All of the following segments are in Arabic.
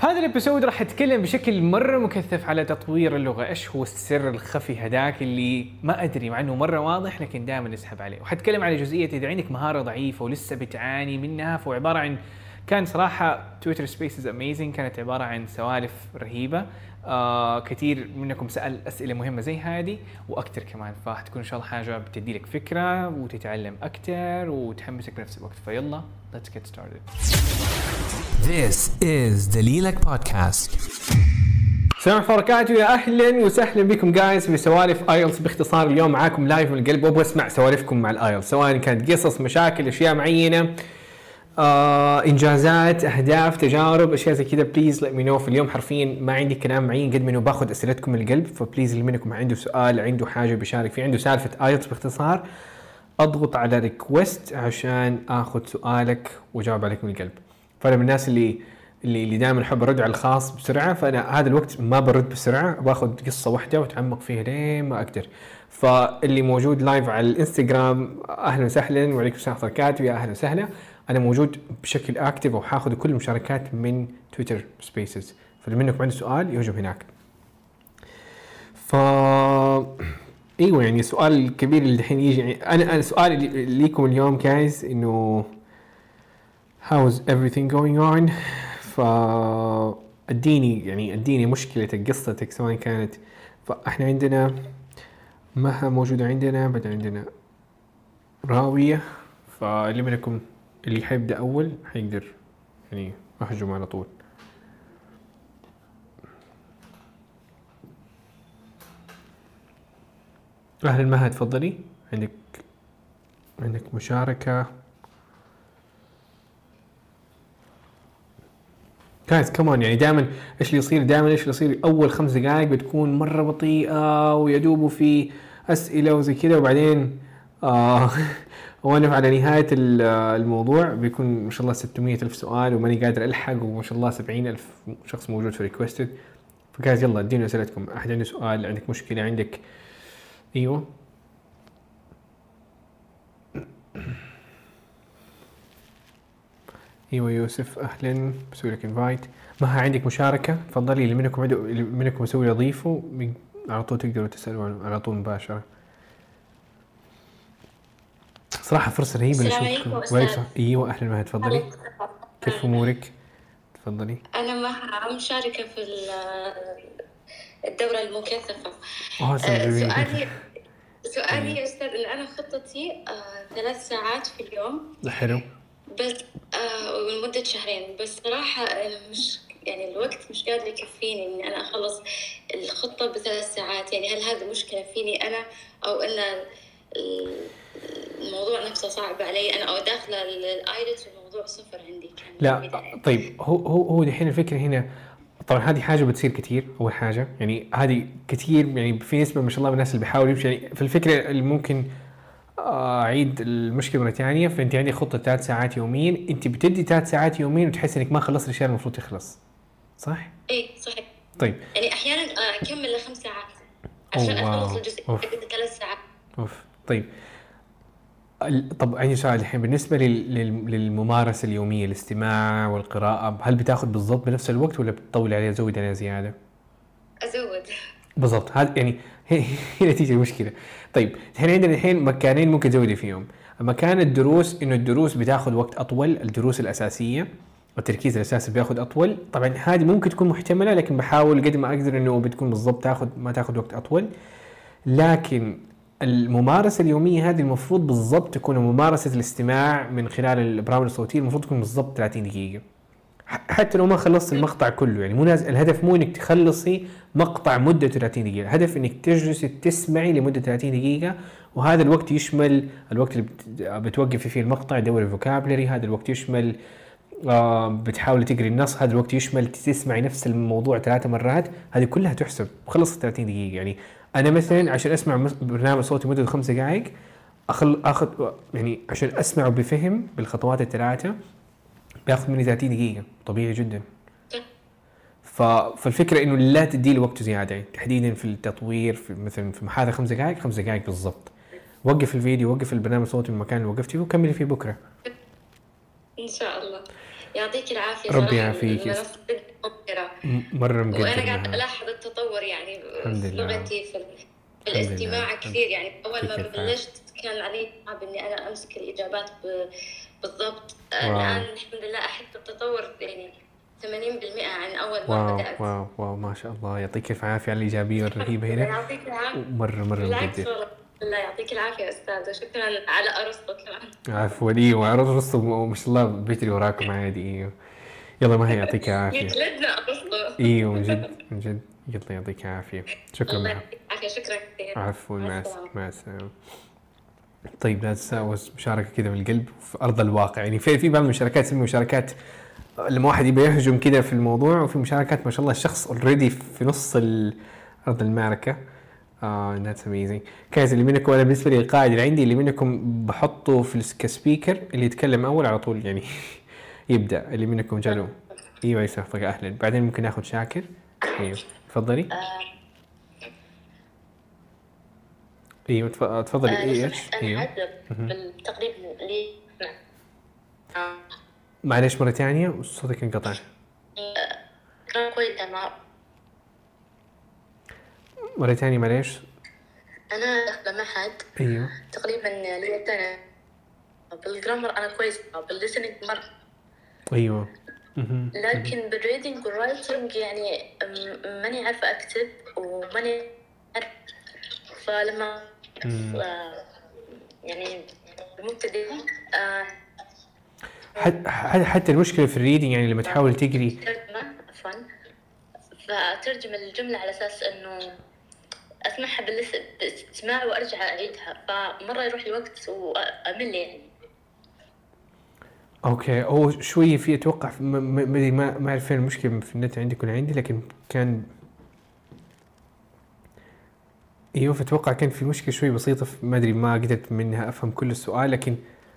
في هذا ال episode راح أتكلم بشكل مرة مكثف على تطوير اللغة، إيش هو السر الخفي هذاك اللي ما أدري مع إنه مرة واضح لكن دائما نسحب عليه، وحتكلم على جزئية اذا عندك مهارة ضعيفة ولسه بتعاني منها فهو عبارة عن كان صراحة Twitter Spaces amazing كانت عبارة عن سوالف رهيبة. آه كثير منكم سأل أسئلة مهمة زي هذه وأكثر كمان. فحتكون إن شاء الله حاجة بتدي لك فكرة وتتعلم أكثر وتحمسك بنفس الوقت فيلا let's get started. This is دليلك بودكاست السلام عليكم وبركاته. يا أهلا وسهلا بكم guys في سوالف IELTS باختصار اليوم معاكم live من القلب. وأبغى أسمع سوالفكم مع ال IELTS سواء كانت قصص مشاكل أشياء معينة. آه إنجازات أهداف تجارب أشياء زي كذا please let me know في اليوم حرفيا ما عندي كلام معين قد ما إنه باخذ أسئلتكم من القلب. ف please اللي منكم عنده سؤال عنده حاجة بيشارك فيه عنده سالفة IELTS باختصار أضغط على request عشان آخذ سؤالك واجاوب عليك من القلب. فأنا من الناس اللي اللي, اللي دائما أحب ارد على الخاص بسرعة. فأنا هذا الوقت ما برد بسرعة. باخذ قصة واحدة وأتعمق فيها لين ما أقدر. فاللي موجود live على الإنستغرام أهلا وسهلا. وعليكم السلام ورحمة الله وبركاته. يا أهلا وسهلا. أنا موجود بشكل active وحاخذ كل المشاركات من Twitter Spaces فاللي منكم عنده سؤال يهجم هناك. ف إيوه يعني السؤال الكبير اللي الحين يجي. أنا أنا سؤالي ليكم اليوم جايز إنه how's everything going on ف أديني يعني أديني مشكلتك قصتك سواء كانت. فإحنا عندنا مها موجودة عندنا بعد عندنا راوية. فاللي منكم اللي حيبدأ أول حيقدر يعني أهجم على طول. أهلا مها تفضلي. عندك عندك مشاركة. جايز كمان يعني دائما إيش اللي يصير؟ دائما إيش اللي يصير؟ أول خمس دقائق بتكون مرة بطيئة ويدوب في أسئلة وزي كذا وبعدين آه وأنا على نهاية الموضوع بيكون ما شاء الله 600 ألف سؤال وماني قادر ألحق وما شاء الله 70 ألف شخص موجود في ريكوستد فجايز يلا اديني أسئلتكم. احد عنده سؤال عندك مشكلة عندك؟ أيوه. أيوه يوسف أهلا. بسوي لك انفايت ما عندك مشاركة؟ تفضلي اللي منكم عنده اللي منكم يسوي يضيفوا على طول تقدروا تسالوا على طول مباشرة. صراحة فرصة رهيبة السلام عليكم أستاذ. أيوه أهلا وسهلا تفضلي. كيف أمورك؟ تفضلي. أنا مها مشاركة في ال- الدورة المكثفة. آه آه، سؤالي سؤالي يا أستاذ إن أنا خطتي آه، ثلاث ساعات في اليوم. حلو. بس آه، ولمدة شهرين. بس صراحة أنا مش يعني الوقت مش قادر يكفيني إني أنا أخلص الخطة بثلاث ساعات. يعني هل هذا مشكلة فيني أنا أو إن ال- الموضوع نفسه صعب علي. أنا أو داخلة الآيلتس والموضوع صفر عندي. كان لا. طيب هو هو هو دحين الفكرة هنا طبعا هذه حاجة بتصير كثير أول حاجة. يعني هذه كثير يعني في نسبة ما شاء الله من الناس اللي بيحاولوا يمشي. يعني في الفكرة اللي ممكن آه، أعيد المشكلة مرة ثانية. فأنت عندك خطة ثلاث ساعات يوميا. أنت بتدي ثلاث ساعات يوميا وتحس إنك ما خلصت الأشياء المفروض تخلص. صح؟ إيه صحيح. طيب. يعني أحيانا آه، أكمل لخمس ساعات عشان. أخلص الجزء ثلاث ساعات. أوف. طيب. طب عندي سؤال الحين. بالنسبة لل- لل- للممارسة اليومية الاستماع والقراءة هل بتاخذ بالضبط بنفس الوقت ولا بتطول عليها؟ تزود عليها زيادة؟ أزود. بالضبط. هذا يعني هي هنا تيجي المشكلة. طيب الحين عندنا الحين مكانين ممكن تزودي فيهم. مكان الدروس إنه الدروس بتاخذ وقت أطول الدروس الأساسية التركيز الأساسي بياخذ أطول. طبعا هذه ممكن تكون محتملة لكن بحاول قد ما أقدر إنه بتكون بالضبط تاخذ ما تاخذ وقت أطول. لكن الممارسة اليومية هذه المفروض بالضبط تكون ممارسة الاستماع من خلال البرامج الصوتية المفروض تكون بالضبط 30 دقيقة. ح- حتى لو ما خلصت المقطع كله يعني مو ناز... الهدف مو إنك تخلصي مقطع مدته 30 دقيقة الهدف إنك تجلسي تسمعي لمدة 30 دقيقة وهذا الوقت يشمل الوقت اللي بت... بتوقفي فيه المقطع تدوري فوكابلري هذا الوقت يشمل آه بتحاولي تقري النص هذا الوقت يشمل تسمعي نفس الموضوع ثلاث مرات هذه كلها تحسب وخلصت 30 دقيقة يعني أنا مثلا عشان أسمع برنامج صوتي مدته خمس دقائق أخل... آخذ يعني عشان أسمعه بفهم بالخطوات الثلاثه بياخذ مني 30 دقيقة. طبيعي جدا. ف... فالفكرة إنه لا تدي له وقت زيادة. يعني تحديدا في التطوير في مثلا في محاضرة خمس دقائق خمس دقائق بالضبط. وقف الفيديو وقف البرنامج الصوتي من المكان اللي وقفتي وكملي فيه بكرة. إن شاء الله. يعطيك العافية ربي يعافيك. مرة مقدر وأنا معها. ألاحظ التطور يعني الحمد لله. لغتي في, الاستماع. كثير يعني أول ما. بلشت كان علي صعب إني أنا أمسك الإجابات بالضبط و. الآن الحمد لله أحس التطور يعني 80% عن أول ما بدأت و wow ما شاء الله يعطيك الف عافية على الإيجابية الرهيبه هنا يعطيك العافية مرة مرة مقدر الله يعطيك العافية أستاذ وشكرا على ارسطو كمان. عفوا. إيوه رسطو ما شاء الله بيجري وراكم عادي. إيوه. يلا ما هي يعطيك العافية. يجلدنا ارسطو إيوه من جد من جد يلا يعطيك العافية. شكرا الله يعطيك العافية. شكرا كثير. عفوا. مع السلامة. الس- مع السلامة. طيب لا تتساوس مشاركة كذا من القلب في أرض الواقع. يعني في في بعض المشاركات تسمي مشاركات لما واحد يبي يهجم كذا في الموضوع وفي مشاركات ما شاء الله الشخص already في نص ال- أرض المعركة. آه that's amazing guys اللي منكم أنا بالنسبة لي القائد اللي عندي اللي منكم بحطه في الس- ك speaker اللي يتكلم أول على طول يعني يبدأ. اللي منكم جاله إيوه يسعدك أهلا. بعدين ممكن ناخذ شاكر. إيوه. تفضلي. إيوه تف- تفضلي. آه، لو إيش إيوه. اعذر بالتقريب لي آه، معلش مرة ثانية صوتك انقطع. كويس أنا مرة ثانية معلش أنا داخله معهد أيوه. تقريبا لي سنة. بال grammar أنا كويس بال listening مرة. أيوه. مهم. لكن بال reading وال writing يعني ماني عارفة أكتب وماني عارفة. فلما آه، يعني مبتدئ آه، حت- حت- حتى المشكلة في ال reading يعني لما تحاول تقري. فأترجم الجملة على أساس إنه أسمعها بالاس- باستماع وأرجع أعيدها. فمرة يروح لي وقت وأمل يعني. أوكي. هو شوية في أتوقع ما ما ما- أعرف فين المشكلة في النت عندك ولا عندي لكن كان أيوه فأتوقع كان في مشكلة شوي بسيطة في- ما أدري ما قدرت منها أفهم كل السؤال لكن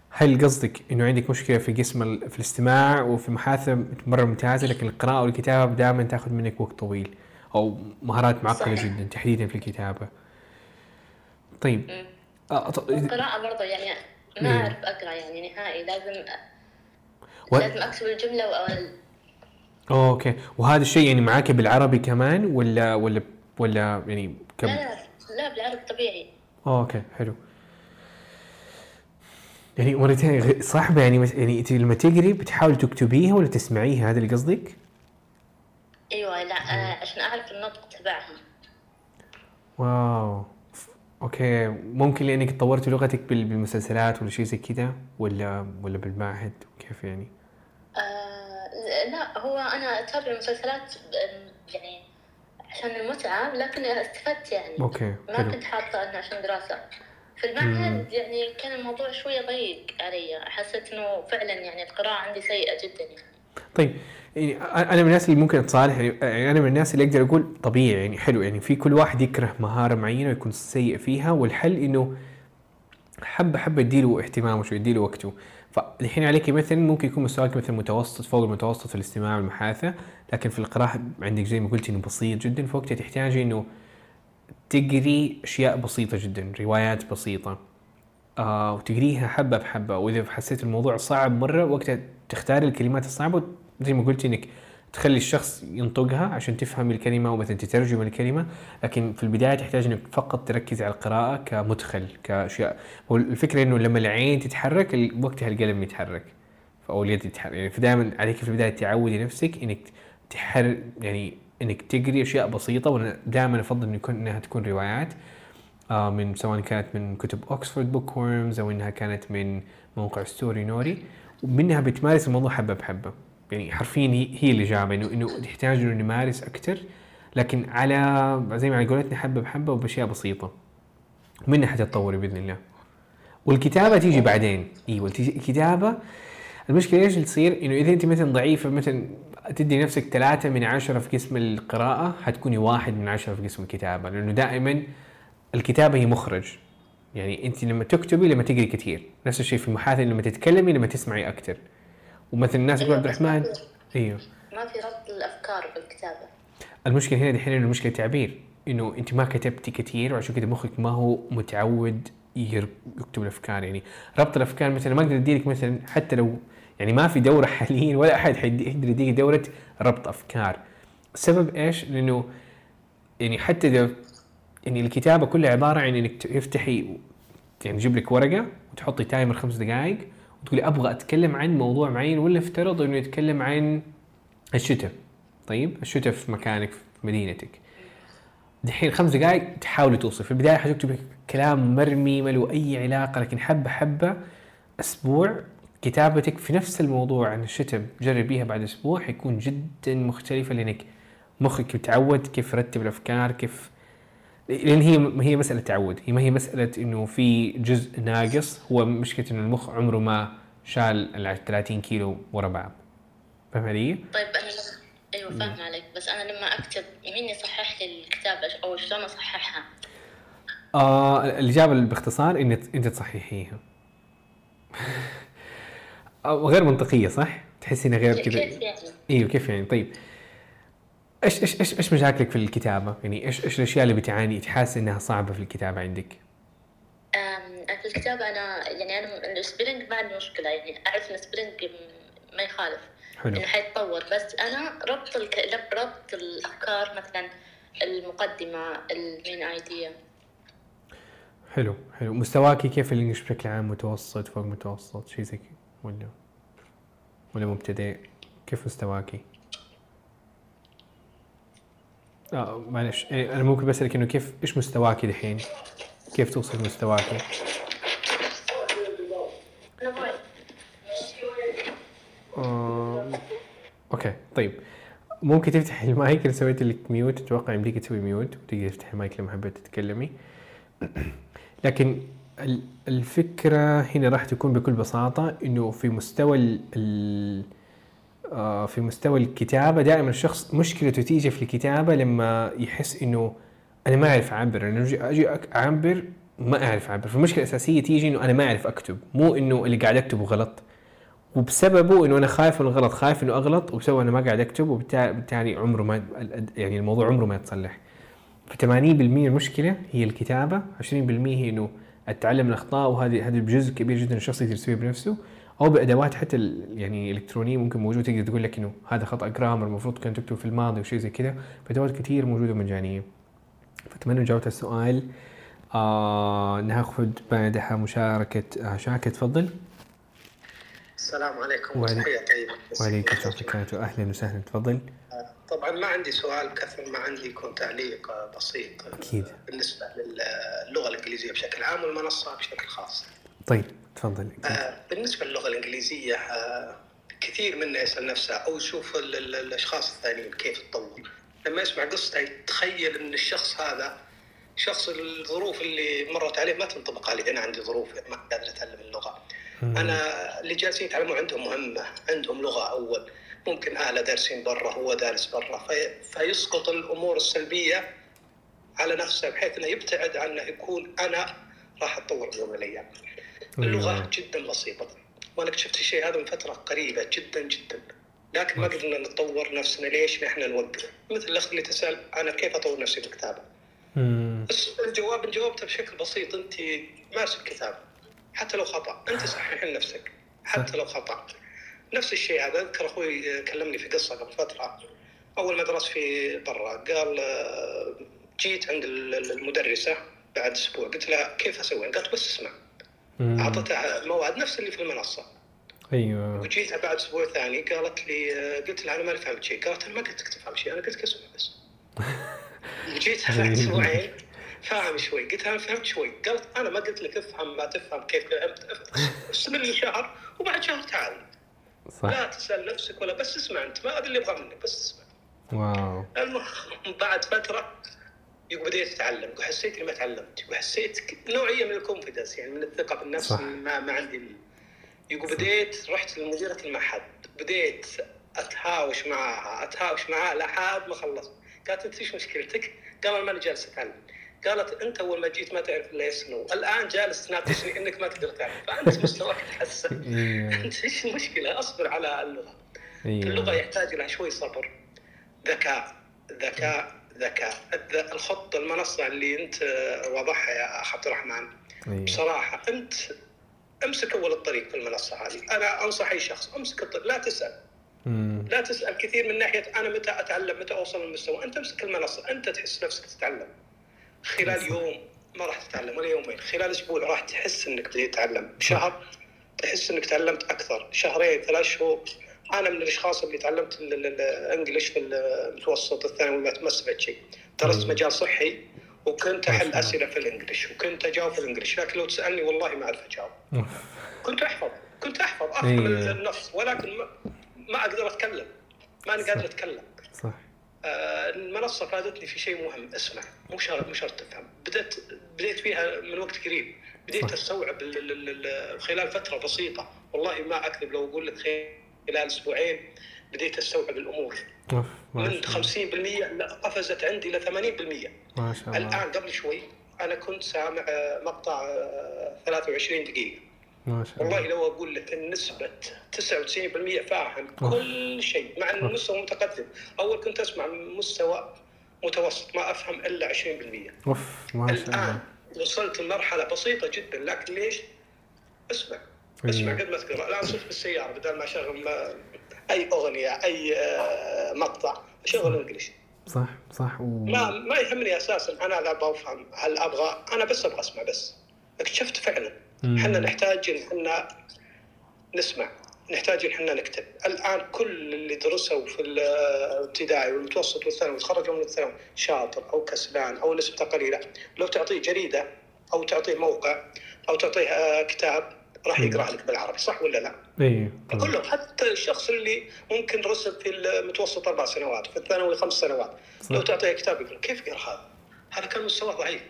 هل قصدك إنه عندك مشكلة في قسم في الاستماع وفي المحادثة؟ مرة ممتازة لكن القراءة والكتابة دائما تأخذ منك وقت طويل. أو مهارات صحيح. جدا تحديدا في الكتابة. طيب. آه، ط- القراءة برضه يعني ما إيه. أعرف أقرأ يعني نهائي لازم و- لازم أكتب الجملة وأ- أوه، okay. وهذا الشيء يعني معاك بالعربي كمان ولا ولا ولا يعني كم؟ لا لا لا بالعربي طبيعي. okay حلو. يعني غ- صعبة يعني يعني إنت لما تقري بتحاول تكتبيها ولا تسمعيها؟ هذا اللي قصدك؟ أيوة لا آه، عشان أعرف النطق تبعها. wow. okay. ممكن لأنك طورتي لغتك بال- بالمسلسلات ولا شيء زي كذا ولا ولا بالمعهد كيف يعني؟ آه لا هو أنا أتابع مسلسلات ب- يعني عشان المتعة لكن استفدت يعني. okay ما حلو. كنت حاطة إنه عشان دراسة. في المعهد يعني كان الموضوع شوية ضيق علي. حسيت إنه فعلا يعني القراءة عندي سيئة جدا يعني. طيب يعني أنا من الناس اللي ممكن أتصالح يعني أنا من الناس اللي أقدر أقول طبيعي يعني حلو يعني في كل واحد يكره مهارة معينة ويكون سيء فيها والحل إنه حبه حبه اديله اهتمامه شوي اديله وقته. فالحين عليك مثلا ممكن يكون مستواك مثلا متوسط فوق المتوسط في الاستماع والمحادثة لكن في القراءة عندك زي ما قلت إنه بسيط جدا فوقتها تحتاجي إنه تقري أشياء بسيطة جدا روايات بسيطة آه وتقريها حبة بحبة. وإذا حسيت الموضوع صعب مرة وقتها تختار الكلمات الصعبة زي ما قلت إنك تخلي الشخص ينطقها عشان تفهم الكلمة ومثلا تترجم الكلمة لكن في البداية تحتاج إنك فقط تركز على القراءة كمدخل كأشياء. والفكرة إنه لما العين تتحرك وقتها القلم يتحرك. أو اليد تتحرك. يعني فدائما عليك في البداية تعودي نفسك إنك تحر يعني إنك تقري أشياء بسيطة. وأنا دائما أفضل إنه يكون إنها تكون روايات آه من سواء كانت من كتب Oxford Bookworms أو إنها كانت من موقع Storynory ومنها بتمارس الموضوع حبة بحبة. يعني حرفيا هي, هي الاجابه انه إنه تحتاج إنه نمارس أكثر لكن على زي ما قولتنا حبة بحبة وبأشياء بسيطة. منها حتتطوري بإذن الله. والكتابة تيجي بعدين. أيوه الكتابه المشكلة إيش اللي تصير؟ إنه إذا أنت مثلا ضعيفة مثلا تدي نفسك ثلاثة من عشرة في قسم القراءة حتكوني واحد من عشرة في قسم الكتابة. لأنه دائما الكتابة هي مخرج. يعني أنت لما تكتبي لما تقري كثير نفس الشيء في المحادثة لما تتكلمي لما تسمعي أكثر ومثلا الناس يقول عبد الرحمن أيوه. ما في ربط الافكار بالكتابة. المشكلة هنا دحين إنه المشكلة تعبير إنه أنت ما كتبتي كثير وعشان كذا مخك ما هو متعود يكتب الأفكار. يعني ربط الأفكار مثلا ما أقدر أديلك مثلا حتى لو يعني ما في دورة حاليا ولا أحد حيدي- يقدر يديك دورة ربط أفكار. السبب إيش؟ لأنه يعني حتى إذا يعني الكتابة كلها عبارة عن إنك تفتحي يعني تجيب لك ورقة وتحطي تايمر خمس دقائق وتقولي أبغى أتكلم عن موضوع معين ولا افترض إنه يتكلم عن الشتاء. طيب الشتاء في مكانك في مدينتك. دحين خمس دقائق تحاولي توصف في البداية حتكتب كلام مرمي ما له أي علاقة لكن حبة حبة أسبوع كتابتك في نفس الموضوع عن الشتم جربيها بعد أسبوع حيكون جدا مختلفة لأنك مخك يتعود كيف يرتب الأفكار كيف لأن هي هي مسألة تعود. هي ما هي مسألة إنه في جزء ناقص. هو مشكلة إنه المخ عمره ما شال ال 30 كيلو ورا بعض. فاهم علي؟ طيب أنا أيوه فاهم عليك. بس أنا لما أكتب مين يصحح لي الكتابه أو شلون أصححها؟ آه الإجابة باختصار ان أنت تصححيها غير منطقية صح؟ تحسي إنها غير كذا. كيف يعني؟ إيوه كيف يعني؟ طيب. إيش إيش إيش إيش مشاكلك في الكتابة؟ يعني إيش إيش الأشياء اللي بتعاني تحس إنها صعبة في الكتابة عندك؟ في الكتابة أنا يعني أنا ال spelling ما عندي مشكلة يعني أعرف إن ال spelling ما يخالف حلو إنه حيتطور بس أنا ربط الك... ربط الأفكار مثلا المقدمة ال main idea حلو حلو مستواكي كيف في ال English بشكل عام متوسط فوق متوسط شيء زي كذا ولا ولا مبتدئ كيف مستواكي؟ آه معلش إيه أنا ممكن بسألك انه كيف إيش مستواكي دحين؟ كيف توصل مستواكي؟ آه، okay طيب ممكن تفتح المايك أنا سويت لك mute أتوقع يمديك تسوي mute وتقدر تفتح المايك لما حبيت تتكلمي لكن ال- الفكرة هنا راح تكون بكل بساطة إنه في مستوى ال في مستوى الكتابة. دائما الشخص مشكلته تيجي في الكتابة لما يحس إنه أنا ما أعرف اعبر أنا أجي اعبر ما أعرف اعبر فالمشكلة الأساسية تيجي إنه أنا ما أعرف أكتب. مو إنه اللي قاعد اكتبه غلط. وبسببه إنه أنا خايف من الغلط. خايف إنه أغلط وبسبب أنا ما قاعد أكتب وبالتالي بالتالي عمره ما يعني الموضوع عمره ما يتصلح. ف 80% المشكلة هي الكتابة. 20% هي إنه التعلم من الأخطاء وهذه هذا جزء كبير جدا الشخص يقدر يسويه بنفسه. أو بأدوات حتى يعني إلكترونية ممكن موجودة تقدر تقول لك إنه هذا خطأ جرامر المفروض كان تكتب في الماضي وشيء زي كذا. فأدوات كثير موجودة مجانية. فأتمنى جاوبت على السؤال. آه ناخذ بعدها مشاركة آه شاكر تفضل. السلام عليكم وعلي- وتحية طيبة وعليكم السلام ورحمة الله وبركاته. أهلا وسهلا تفضل. طبعا ما عندي سؤال كثر ما عندي يكون تعليق بسيط أكيد. بالنسبة للغة الإنجليزية بشكل عام والمنصة بشكل خاص. طيب. تفضل آه، بالنسبة للغة الإنجليزية آه، كثير منا يسأل نفسه أو يشوف ال- ال- الأشخاص الثانيين كيف تطور. لما يسمع قصته يتخيل أن الشخص هذا شخص الظروف اللي مرت عليه ما تنطبق علي أنا عندي ظروف ما قادر أتعلم اللغة. أنا اللي جالسين يتعلموا عندهم مهمة عندهم لغة أول. ممكن اهله دارسين برا هو دارس برا. في فيسقط الأمور السلبية على نفسه بحيث إنه يبتعد عن انه يكون أنا راح أتطور يوم من الأيام. اللغة جدا بسيطه وأنا اكتشفت الشيء هذا من فترة قريبة جدا جدا. لكن ما قدرنا نطور نفسنا. ليش نحن نوقف؟ مثل الاخت اللي تسأل أنا كيف أطور نفسي بالكتابه الجواب جاوبته بشكل بسيط. أنت مارس الكتاب حتى لو خطأ. أنت صحح لنفسك حتى لو خطأ. نفس الشيء هذا أذكر أخوي كلمني في قصة قبل فترة. أول ما درست في برا قال جيت عند ال- المدرسة بعد أسبوع. قلت لها كيف أسوي؟ قالت بس اسمع. اعطتها مواد نفس اللي في المنصة. أيوه. وجيتها بعد أسبوع ثاني قالت لي آه، قلت لها أنا ما فهمت شيء. قالت أنا ما قلت لك تفهم شيء أنا قلت لك اسمع بس. وجيتها بعد أسبوعين فاهم شوي. قلت أنا فهمت شوي. قالت أنا ما قلت لك افهم ما تفهم كيف فهمت. استمر لي شهر وبعد شهر تعال. صح. لا تسأل نفسك ولا بس اسمع أنت ما هذا اللي ابغاه منك بس اسمع. wow. المهم بعد فترة يقول بديت أتعلم يقول حسيت إني ما تعلمت يقول حسيت ك- نوعية من ال confidence يعني من الثقة بالنفس صح. ما ما عندي يقول بديت رحت لمديرة المعهد بديت أتهاوش معها أتهاوش معها لحد ما خلصت. قالت أنت إيش مشكلتك؟ قال أنا ماني جالس أتعلم. قالت أنت أول ما جيت ما تعرف إلا yes no الآن جالس تناقشني إنك ما تقدر تعرف. فأنت مستواك تحسن. أيوه أنت إيش المشكلة؟ أصبر على اللغة. اللغة أيوه يحتاج لها شوي صبر ذكاء ذكاء. ذكاء الذ- الخط المنصة اللي أنت واضحها يا اخ عبد الرحمن. أيوه بصراحة أنت أمسك أول الطريق في المنصة هذه. أنا أنصح أي شخص أمسك الطريق لا تسأل. مم. لا تسأل كثير من ناحية أنا متى أتعلم متى أوصل للمستوى. أنت أمسك المنصة. أنت تحس نفسك تتعلم. خلال صح. يوم ما راح تتعلم ولا يومين. خلال أسبوع راح تحس إنك تتعلم. شهر تحس إنك تعلمت أكثر. شهرين ثلاث شهور. أنا من الأشخاص اللي تعلمت ال- ال- الإنجليش في المتوسط الثانوي ما استفدت شيء درست. مجال صحي وكنت أحل. أسئلة في الإنجليش وكنت أجاوب في الإنجليش لكن لو تسألني والله ما أعرف أجاوب. كنت أحفظ كنت أحفظ افهم أيوة. النص ولكن ما, ما أقدر أتكلم. ماني قادر أتكلم. صح. آه، المنصة فادتني في شيء مهم اسمع. مو شرط مو شرط تفهم. بدأت بديت فيها من وقت قريب. بديت. أستوعب ال- ال- ال- ال- خلال فترة بسيطة. والله ما أكذب لو أقول لك خلال أسبوعين بديت أستوعب الأمور. أوف. من شاء الله. 50% لا، قفزت عندي إلى 80% ما شاء الله. الآن قبل شوي أنا كنت سامع آه، مقطع آه، 23 دقيقة. ما شاء والله الله. لو أقول لك النسبة 99% فاهم أوف. كل شيء مع إنه مستوى متقدم. أول كنت أسمع مستوى متوسط ما أفهم إلا 20% أوف ما شاء الآن الله وصلت لمرحلة بسيطة جدا لكن ليش؟ أسمع. اسمع. قد ما تقرا الآن صرت بالسيارة بدل ما أشغل ما- أي أغنية أي آه، مقطع أشغل انجلش صح صح و... ما ما يهمني أساسا أنا لا أبغى افهم هل أبغى أنا بس أبغى أسمع بس اكتشفت فعلا. إحنا نحتاج إن إحنا نسمع نحتاج إن إحنا نكتب الآن كل اللي درسوا في الابتدائي والمتوسط والثانوي وتخرجوا من الثانوي شاطر أو كسلان أو نسبته قليلة لو تعطيه جريدة أو تعطيه موقع أو تعطيه آه، كتاب راح. يقرأ لك بالعربي صح ولا لا؟ اي كلهم حتى الشخص اللي ممكن رسب في المتوسط أربع سنوات في الثانوي خمس سنوات صح. لو تعطيه كتاب يقول كيف يقرا هذا؟ هذا كان مستواه ضعيف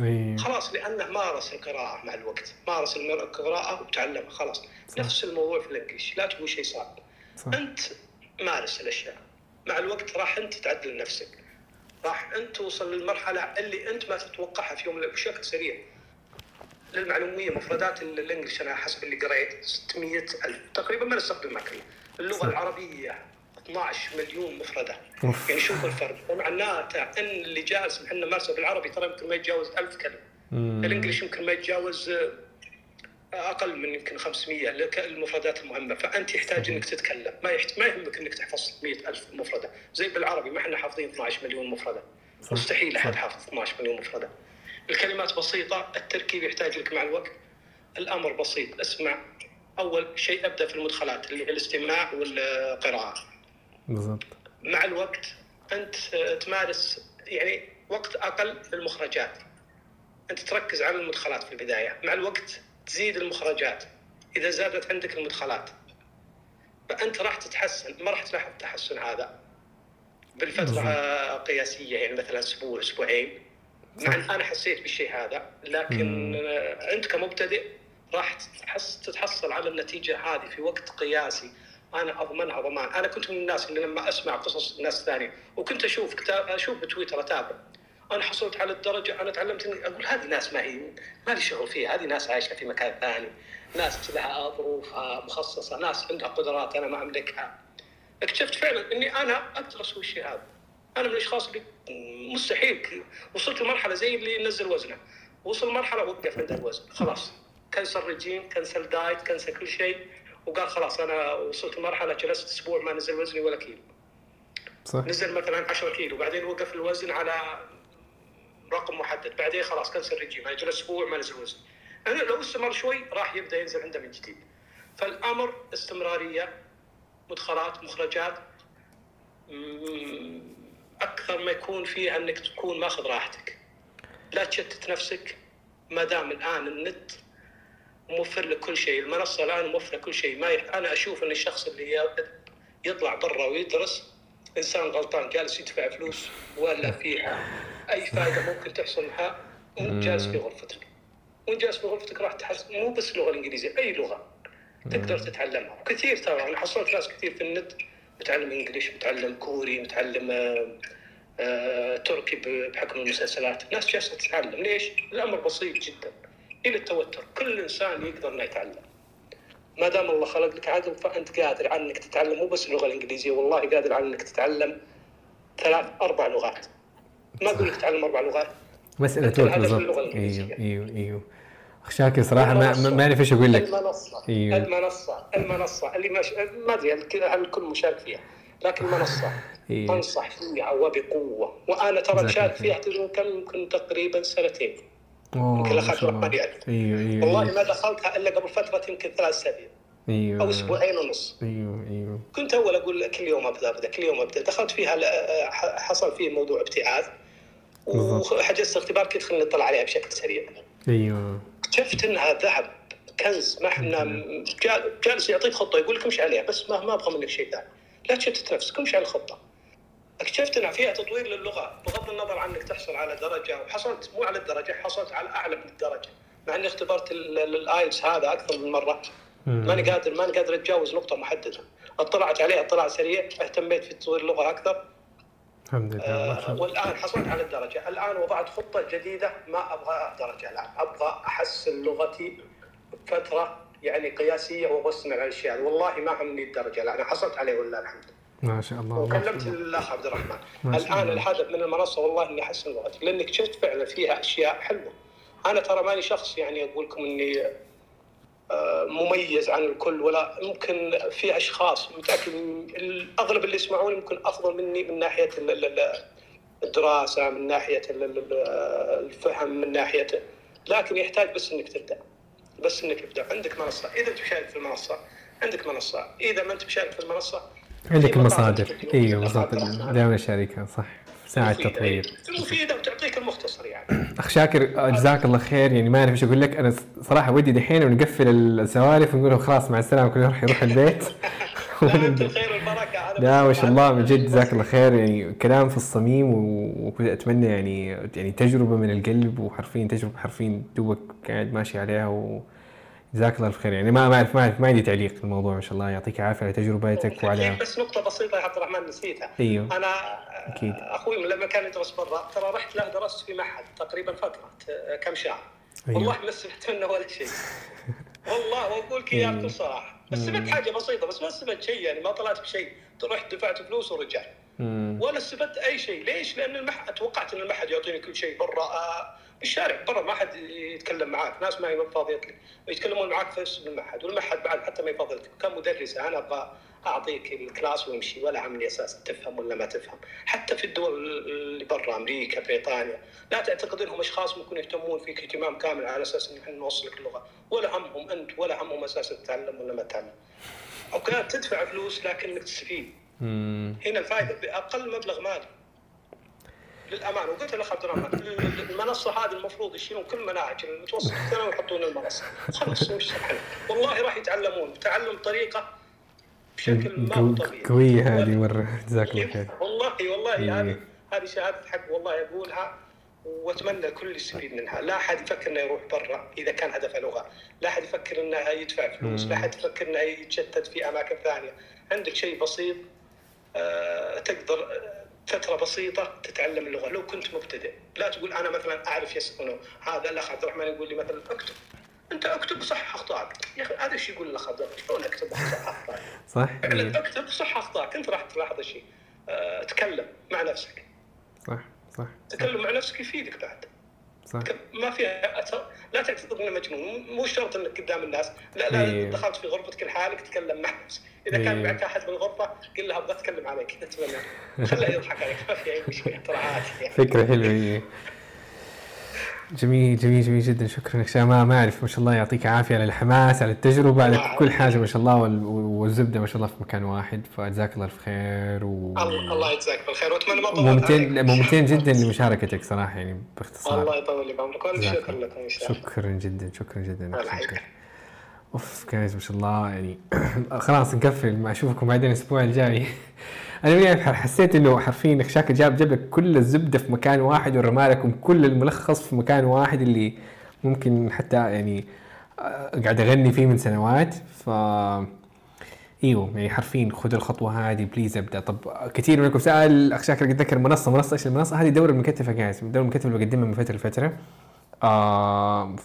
اي خلاص لأنه مارس القراءة مع الوقت مارس القراءة وتعلمها خلاص صح. نفس الموضوع في الإنجليش لا تقول شيء صعب صح أنت مارس الأشياء مع الوقت راح أنت تعدل نفسك راح أنت توصل للمرحلة اللي أنت ما تتوقعها في يوم بشكل سريع للمعلومية مفردات ال- الإنجليش أنا حسب اللي قريت 600 ألف. تقريبا ما نستخدمها كلها اللغة صح. العربية 12 مليون مفردة. أوف. يعني شوف الفرق. معناته إن اللي جالس إحنا مارسه بالعربي ترى يمكن ما يتجاوز 1000 كلمة. مم. الإنجليش يمكن ما يتجاوز آه، أقل من يمكن 500 لك المفردات المهمة. فأنت يحتاج إنك تتكلم. ما يحت... ما يهمك إنك تحفظ 600 ألف مفردة. زي بالعربي ما إحنا حافظين 12 مليون مفردة. مستحيل أحد. حافظ 12 مليون مفردة. الكلمات بسيطة التركيب يحتاج لك مع الوقت. الأمر بسيط اسمع. أول شيء أبدأ في المدخلات اللي هي الاستماع والقراءة. بالضبط. مع الوقت أنت تمارس يعني وقت أقل في المخرجات. أنت تركز على المدخلات في البداية. مع الوقت تزيد المخرجات إذا زادت عندك المدخلات. فأنت راح تتحسن ما راح تلاحظ التحسن هذا. بالفترة قياسية يعني مثلا أسبوع أسبوعين. ان أنا حسيت بالشيء هذا لكن مم. أنت كمبتدئ راح تتحصل على النتيجة هذه في وقت قياسي. أنا أضمنها ضمان. أنا كنت من الناس اللي لما أسمع قصص ناس ثانية وكنت أشوف كتاب أشوف بتويتر أتابع. أنا حصلت على الدرجة أنا تعلمت إني أقول هذه ناس ما هي ما لي شغل فيها. هذه ناس عايشة في مكان ثاني. ناس لها ظروفها مخصصة ناس عندها قدرات أنا ما أملكها. اكتشفت فعلا إني أنا أقدر أسوي الشيء هذا. أنا من الاشخاص اللي مستحيل. وصلت لمرحلة زي اللي نزل وزنه. وصل مرحلة وقف عند الوزن. خلاص. كنسل رجيم كنسل دايت كنسل كل شيء. وقال خلاص أنا وصلت لمرحلة جلست أسبوع ما نزل وزني ولا كيلو. صح. نزل مثلا 10 كيلو. بعدين وقف الوزن على رقم محدد. بعدين خلاص كنسل رجيم يعني جلس أسبوع ما نزل وزن. أنا لو استمر شوي راح يبدأ ينزل عنده من جديد. فالأمر استمرارية مدخلات مخرجات. أكثر ما يكون فيها إنك تكون ماخذ راحتك. لا تشتت نفسك ما دام الآن النت موفر لك كل شيء المنصة الآن موفرة كل شيء. ما يح... أنا أشوف إن الشخص اللي يطلع برا ويدرس إنسان غلطان جالس يدفع فلوس ولا فيها أي فائده ممكن تحصل معها وانت جالس في غرفتك. وانت جالس في غرفتك راح تحس مو بس اللغة الإنجليزية أي لغة تقدر تتعلمها. كثير ترى أنا حصلت ناس كثير في النت متعلم إنجليش متعلم كوري متعلم آه، آه، تركي بحكم المسلسلات. ناس جالسة تتعلم. ليش؟ الأمر بسيط جدا. إلى التوتر. كل إنسان يقدر إنه يتعلم. ما دام الله خلق لك عقل فأنت قادر على إنك تتعلم. مو بس اللغة الإنجليزية والله قادر على إنك تتعلم ثلاث أربع لغات. ما أقول لك تتعلم أربع لغات. مسألة وقت بالضبط. أيوه. أيوه أيوه. شاكر صراحة ما ما- أعرف إيش أقول لك. المنصة أيوه. المنصة المنصة اللي مش ما أدري هل الكل- هل الكل مشارك فيها لكن المنصه أيوه. انصح فيها وبقوه وأنا ترى مشارك فيها كم؟ يمكن تقريبا سنتين. يمكن ما اخذت شاء الله. رقم يعرف أيوه أيوه والله أيوه. ما دخلتها إلا قبل فترة يمكن ثلاث أسابيع. أيوه. أو أسبوعين ونص. أيوه أيوه. كنت أول أقول كل يوم أبدأ أبدأ كل يوم أبدأ. دخلت فيها حصل فيه موضوع ابتعاث. وحجزت اختبار كنت خليني أطلع عليها بشكل سريع. أيوه. اكتشفت إنها ذهب كنز ما إحنا جا- جالس يعطيك خطة يقول لك امشي عليها بس ما ما أبغى منك شيء ثاني. لا تشتت نفسك امشي على الخطة. اكتشفت ان فيها تطوير للغة بغض النظر عن انك تحصل على درجة وحصلت مو على الدرجة حصلت على أعلى من الدرجه مع إني اختبرت ال- ال- الآيلتس هذا أكثر من مرة. ماني قادر ماني قادر أتجاوز نقطة محددة. اطلعت عليها اطلاع سريع اهتميت في تطوير اللغة أكثر. الحمد لله آه، والآن حصلت على الدرجة، الآن وضعت خطة جديدة ما أبغى درجة الآن، أبغى أحسن لغتي بفتره يعني قياسية وابص على الاشياء، والله ما همني الدرجة الآن حصلت عليه ولله الحمد. ما شاء الله وكلمت. الأخ عبد الرحمن، الآن. الهدف من المنصة والله إني أحسن لغتي، لاني اكتشفت فعلا فيها أشياء حلوة. أنا ترى ماني شخص يعني أقول لكم إني مميز عن الكل ولا ممكن في أشخاص متاكد الأغلب اللي يسمعوني ممكن أفضل مني من ناحية ال- ال- ال- الدراسة من ناحية ال- ال- الفهم من ناحية لكن يحتاج بس إنك تبدأ بس إنك تبدأ. عندك منصة إذا تشارك في المنصة عندك منصة. إذا ما أنت مشارك في المنصة عندك تكتب أيوه الرحمن. دائما أشاركها صح. مفيدة، تطوير. مفيدة وتعطيك المختصر يعني. اخ شاكر جزاك الله خير. يعني ما أعرف إيش أقول لك. أنا صراحة ودي دحين ونقفل السوالف ونقول لهم خلاص مع السلامة كل يروح يروح البيت. الخير والبركه لا ما شاء الله من جد جزاك الله خير. يعني كلام في الصميم و- واتمنى يعني يعني تجربة من القلب وحرفيا تجربة حرفيا دوبك قاعد ماشي عليها وجزاك الله خير يعني ما ما اعرف ما اعرف ما عندي تعليق في الموضوع ما شاء الله يعطيك العافية على تجربتك وعلى بس نقطة بسيطة يا عبد الرحمن نسيتها. أيوه أنا أكيد. أخوي لما كان يدرس برا ترى رحت له درست في معهد تقريبا فترة آه، كم شهر. أيوه. والله ما استفدت منه ولا شيء. والله وأقول لك إياه بكل صراحة. بس استفدت حاجة بسيطة بس ما استفدت شيء يعني ما طلعت بشيء. رحت دفعت فلوس ورجعت. مم. ولا استفدت أي شيء، ليش؟ لأن المح... توقعت إن المعهد يعطيني كل شيء برا آه، بالشارع برا ما حد يتكلم معاك، ناس ما هي فاضيه لك، يتكلمون معاك في المعهد، والمعهد بعد حتى ما يفضل لك، كم مدرسة أنا أبغى أعطيك الكلاس وامشي ولا همني أساسا تفهم ولا ما تفهم، حتى في الدول اللي برا أمريكا بريطانيا، لا تعتقد إنهم أشخاص ممكن يهتمون فيك اهتمام كامل على أساس ان إحنا نوصلك اللغة، ولا همهم أنت ولا همهم أساسا تتعلم ولا ما تتعلم. أوكي تدفع فلوس لكنك تستفيد. هنا الفائدة بأقل مبلغ مالي. للأمانة وقلت للاخ عبد الرحمن المنصة هذه المفروض يشيلون كل مناهج المتوسط الثانوي ويحطون المنصة. خلاص وش والله راح يتعلمون. تعلم طريقة بشكل ما هو طبيعي. قوية هذه مرة. جزاك الله خير. والله والله إيه. هذه هذه شهادة حق والله أقولها وأتمنى الكل يستفيد منها، لا أحد يفكر إنه يروح برا إذا كان هدفه لغة، لا أحد يفكر إنه يدفع فلوس، لا أحد يفكر إنه يتشتت في أماكن ثانية، عندك شيء بسيط آه، تقدر فترة بسيطة تتعلم اللغة لو كنت مبتدئ، لا تقول أنا مثلا أعرف يس نو، هذا الأخ عبد الرحمن يقول لي مثلا أكتب أنت أكتب صح أخطائك، يا أخي هذا إيش يقول الأخ عبد الرحمن؟ شلون أكتب صح أخطائك؟ صح إيه. أكتب صح أخطائك، أنت راح تلاحظ شيء آه، تكلم مع نفسك، صح صح تكلم مع نفسك يفيدك بعد. صح ما فيها أت- لا تعتقد انه مجنون مو شرط إنك قدام الناس لا لا إيه. دخلت في غرفتك لحالك تكلم مع نفسك إذا كان إيه. معك أحد بالغرفه قل له أبغى أتكلم عليك أتمنى خله يضحك عليك ما في أي مشكلة ترى عادي يعني. فكرة حلوة هي جميل جميل جميل جدا. شكرا لك ما ما أعرف ما شاء الله يعطيك عافية على الحماس على التجربة على كل حاجة ما شاء الله وال- والزبدة ما شاء الله في مكان واحد. فجزاك الله الف خير و الله الله يجزاك بالخير. وأتمنى ما ممتن. ممتن جدا لمشاركتك صراحة يعني الله باختصار يطول لي بعمرك وألف جزاك شكر الله. لكم إن شاء الله. شكرا جدا شكرا جدا الله. أوف جايز ما شاء الله يعني خلاص نقفل ما أشوفكم بعدين الأسبوع الجاي. أنا يعني حسيت إنه حرفيا شاكر جاب جاب كل الزبدة في مكان واحد ورمى لكم كل الملخص في مكان واحد اللي ممكن حتى يعني آه، قاعد أغني فيه من سنوات. ف إيوه يعني حرفيا خذ الخطوة هذه بليز أبدأ. طب كثير منكم سأل أخ شاكر قد ذكر منصه منصة إيش المنصة؟ هذه دوره المكتفه جايز الدوره المكتفه اللي بقدمها من فترة لفترة. آه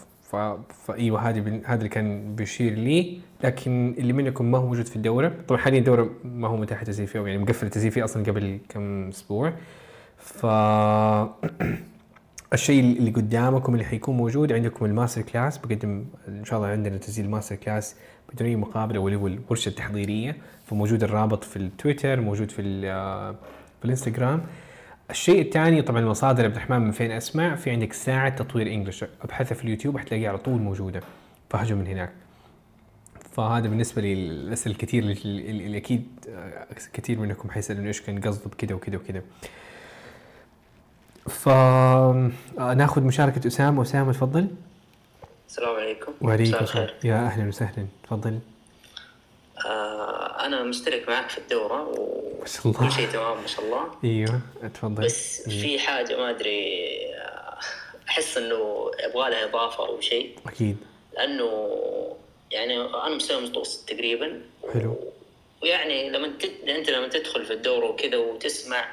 فايوه بن- هذا اللي كان بيشير لي. لكن اللي منكم ما هو موجود في الدورة طبعا حاليا الدورة ما هو متاح التسجيل فيها يعني مقفل التسجيل فيها أصلا قبل كم أسبوع. ف الشيء اللي قدامكم اللي حيكون موجود عندكم ال masterclass بقدم إن شاء الله عندنا تسجيل masterclass بدون اي مقابلة واللي هو الورشة التحضيرية. فموجود الرابط في التويتر موجود في آه، في الإنستغرام. الشيء الثاني طبعا مصادر عبد الرحمن من فين أسمع؟ في عندك ساعة تطوير إنجلش. ابحثها في اليوتيوب حتلاقيها على طول موجودة. فهجوا من هناك. فهذا بالنسبة للأسئلة الكثير اللي, أكيد آه، كثير منكم حيسألون إيش كان قصده بكذا وكذا وكذا. فناخذ مشاركة أسامة. أسامة تفضل. السلام عليكم. وعليكم السلام. يا أهلا وسهلا. تفضل. آه أنا مشترك معك في الله. وكل شيء تمام ما شاء الله أيوه تفضل بس. في حاجة ما أدري آه، أحس إنه يبغى لها إضافة أو شيء أكيد لأنه يعني أنا مستوى متوسط تقريبا حلو ويعني لما تد... أنت لما تدخل في الدورة وكذا وتسمع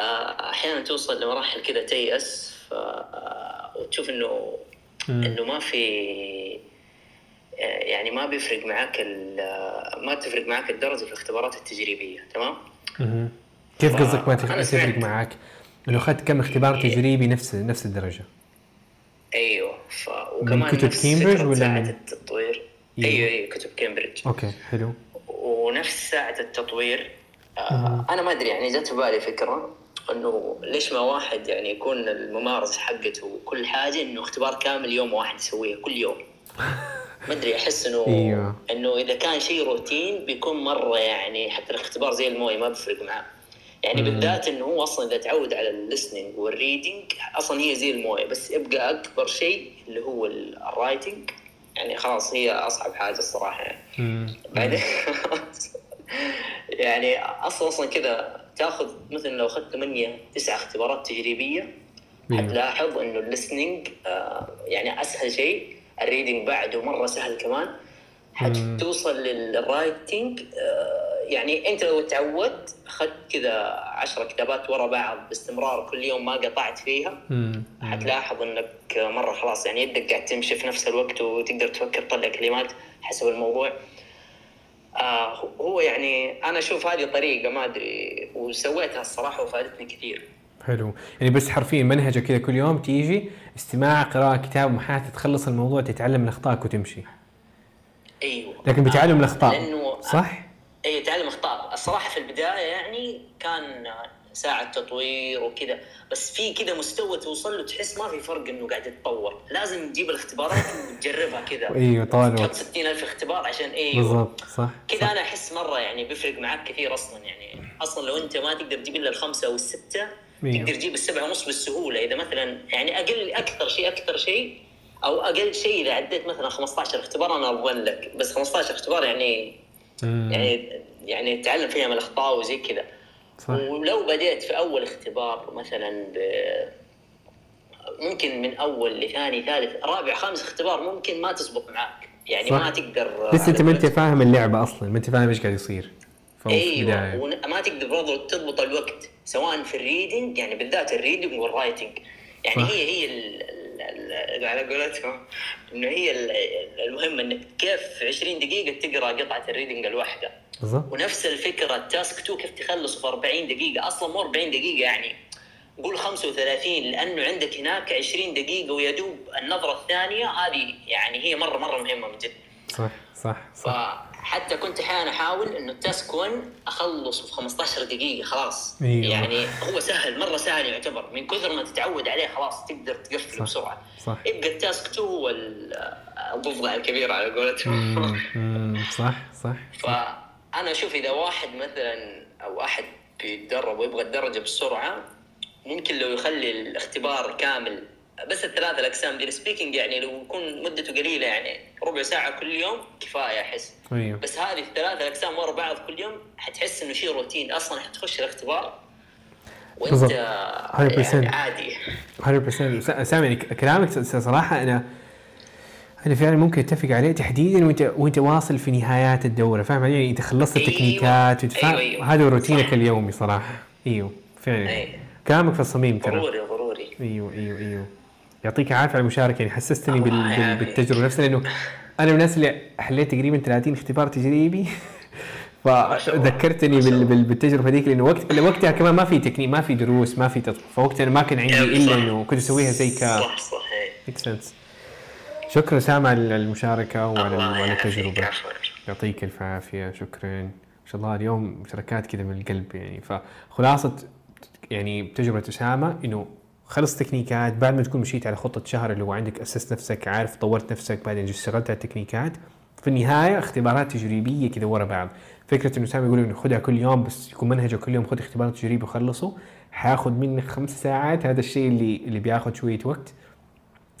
آه، أحيانا توصل لمراحل كذا تيأس ف... آه، وتشوف مم. إنه ما في يعني ما بيفرق معاك ال- ما تفرق معاك الدرجة في الاختبارات التجريبية تمام؟ مهم. كيف قصدك ما تفرق. معاك؟ إنه أخذت كم اختبار تجريبي نفس نفس الدرجة أيوه ف... وكمان كتب نفس كامبريدج ولا ساعة من- التطوير أيوة. أيوه أيوه كتب كامبريدج okay حلو ونفس ساعة التطوير آه أنا ما أدري يعني جت في بالي فكرة إنه ليش ما واحد يعني يكون الممارسة حقته وكل حاجة إنه اختبار كامل يوم واحد يسويه كل يوم ما أدري أحس إنه أيوة. إنه إذا كان شيء روتين بيكون مرة يعني حتى الاختبار زي الموية ما بيفرق معاه يعني بالذات إنه هو أصلا إذا تعود على ال listening وال reading أصلا هي زي الموية بس يبقى أكبر شيء اللي هو ال writing يعني خلاص هي أصعب حاجة الصراحة يعني مم. بعدين يعني أصلا أصلا كذا تأخذ مثلا لو أخذت 8 9 اختبارات تجريبية. حتلاحظ إنه ال listening آه يعني أسهل شيء ال reading بعده مرة سهل كمان. حتوصل لل writing آه يعني أنت لو تعودت أخذت كذا 10 كتابات ورا بعض باستمرار كل يوم ما قطعت فيها. حتلاحظ إنك مرة خلاص يعني يدك قاعد تمشي في نفس الوقت وتقدر تفكر تطلع كلمات حسب الموضوع. آه هو يعني أنا أشوف هذه طريقة ما أدري وسويتها الصراحة وفادتني كثير. حلو. يعني بس حرفيا منهجه كذا كل يوم تيجي استماع قراءة كتاب محاثة تخلص الموضوع تتعلم من أخطائك وتمشي أيوه. لكن بتعلم الأخطاء. لأنه صح؟ اي تعلم اخطاء الصراحة في البداية يعني كان ساعة تطوير وكذا بس في كذا مستوى توصل له تحس ما في فرق إنه قاعد يتطور. لازم تجيب الاختبارات وتجربها كذا. أيوه طال تحط الوقت 60000 اختبار عشان أيوه بالضبط صح كذا. أنا أحس مرة يعني بيفرق معك كثير أصلا يعني. أصلا لو أنت ما تقدر تجيب إلا الخمسة أو السته. تقدر تجيب السبعة ونص بالسهولة. إذا مثلا يعني أقل أكثر شيء أكثر شيء أو أقل شيء إذا عديت مثلا 15 اختبار أنا اضمن لك. بس 15 اختبار يعني مم. يعني يعني تعلم فيها من الأخطاء وزي كذا. ولو بديت في أول اختبار مثلا ب ممكن من أول لثاني ثالث رابع خامس اختبار ممكن ما تزبط معك يعني صح. ما تقدر بس أنت ما أنت فاهم اللعبة أصلا. ما أنت فاهم إيش قاعد يصير. فهو في أيوه وما تقدر برضو تضبط الوقت سواء في ال reading يعني بالذات ال reading وال writing يعني صح. هي هي ال- على قولتهم إنه هي ال- المهم انك كيف في 20 دقيقة تقرأ قطعة ال reading الواحدة. بالضبط. ونفس الفكرة ال task 2 كيف تخلصه في 40 دقيقة؟ أصلا مو 40 دقيقة يعني. قول 35 لأنه عندك هناك 20 دقيقة ويا دوب النظرة الثانية هذه يعني هي مرة مرة مهمة من جد. صح صح صح. فحتى كنت أحيانا أحاول إنه التاسك 1 اخلصه في 15 دقيقة خلاص. أيوة. يعني هو سهل مرة سهل يعتبر. من كثر ما تتعود عليه خلاص تقدر تقفل صح. بسرعة. صح. يبقى التاسك 2 هو ال- الضفدع الكبير على قولتهم. صح صح. فأنا أشوف إذا واحد مثلا أو أحد بيتدرب ويبغى الدرجة بسرعة ممكن لو يخلي الاختبار كامل بس الثلاثة الأقسام دي ال speaking يعني لو يكون مدته قليلة يعني ربع ساعة كل يوم كفاية أحس أيوه بس هذه الثلاثة الأقسام ورا بعض كل يوم حتحس إنه شيء روتين أصلا حتخش الاختبار بالضبط. 100%. يعني عادي 100% سامي يعني كلامك صراحة أنا أنا فعلا ممكن أتفق عليه تحديدا وأنت وأنت واصل في نهايات الدورة فاهم علي؟ أنت خلصت أيوة. التكنيكات وتفا... أيوة، أيوة. هذا روتينك صح. اليومي صراحة أيوه فعلا أيوة. كلامك في الصميم ترى ضروري ضروري أيوه أيوه أيوه يعطيك العافية على المشاركة يعني حسستني بال... بال... بالتجربة نفسها لأنه أنا من الناس اللي حليت تقريبا 30 اختبار تجريبي. فذكرتني بال- بال- بالتجربة ذيك لأنه وقت وقتها كمان ما في تكنيك ما في دروس ما في تطبيق فوقتها ما كان عندي إلا إنه كنت أسويها زي ك صح صح سنس شكرا سام على المشاركة وعلى وعلى التجربة. يعطيك الف عافية شكرا. ما شاء الله اليوم مشاركات كذا من القلب يعني. فخلاصة يعني تجربه أسامة إنه خلص تكنيكات بعد ما تكون مشيت على خطة شهر اللي هو عندك أسست نفسك عارف طورت نفسك بعدين اشتغلت على التكنيكات في النهاية اختبارات تجريبية كذا ورا بعض. فكرة إنه سامي يقول انه خذها كل يوم بس يكون منهجه كل يوم خذ اختبار تجريبي وخلصه حياخذ منك خمس ساعات. هذا الشيء اللي اللي بياخذ شوية وقت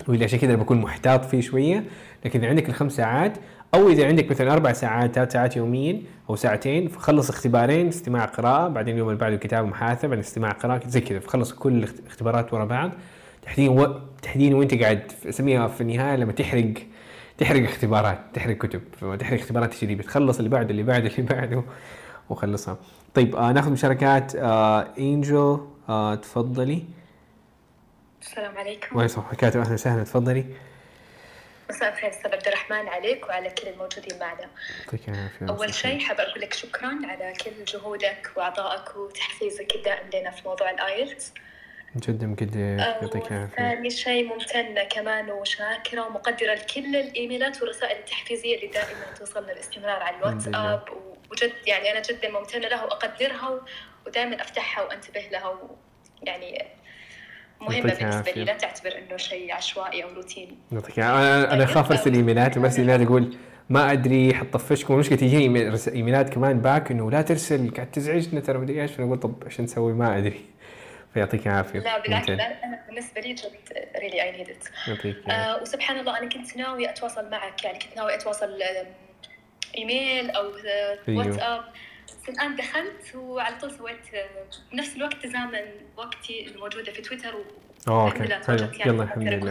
واللي عشان كذا بكون محتاط فيه شوية. لكن عندك الخمس ساعات أو إذا عندك مثلا أربع ساعات ثلاث ساعات يوميا أو ساعتين فخلص اختبارين استماع قراءة بعدين اليوم اللي بعده كتابه محادثة بعدين استماع قراءة زي كذا. فخلص كل الاختبارات ورا بعض. تحديدا و... تحديدا وأنت قاعد أسميها في النهاية لما تحرق تحرق اختبارات تحرق كتب. تحرق اختبارات تجريبيه تخلص اللي بعده اللي بعده اللي بعده وخلصها. طيب آه ناخذ مشاركات آه إنجل آه تفضلي. السلام عليكم. الله يسلمك حكاية أهلا وسهلا تفضلي. مساء الخير أستاذ عبد الرحمن عليك وعلى كل الموجودين معنا. يعطيك العافية أول شيء حاب أقول لك شكرا على كل جهودك وعطائك وتحفيزك الدائم لنا في موضوع الآيلتس. جدا مقدر يعطيك العافية. ثاني شيء ممتنة كمان وشاكرة ومقدرة لكل الإيميلات والرسائل التحفيزية اللي دائما توصلنا باستمرار على الواتساب وجد يعني أنا جدا ممتنة لها وأقدرها ودائما أفتحها وأنتبه لها يعني بالنسبة العافية. لي لا تعتبر إنه شيء عشوائي أو روتيني يعطيك أنا أنا اخاف أرسل إيميلات وبس إيميلات أقول ما أدري حطفشكم المشكلة تجيني إيميلات كمان back إنه لا ترسل قاعد تزعجنا ترى مدري إيش. فنقول طب إيش نسوي؟ ما أدري. فيعطيك العافية. لا بالعكس أنا بالنسبة لي جد really I need آه وسبحان الله أنا كنت ناوية أتواصل معك. يعني كنت ناوية أتواصل آم، إيميل أو آه، أيوه. واتساب. بس الآن دخلت وعلى طول سويت آه، بنفس الوقت تزامن وقتي الموجودة في تويتر أوه، والحمد okay. لله حلو. توجدت يعني يلا، الحمد لله.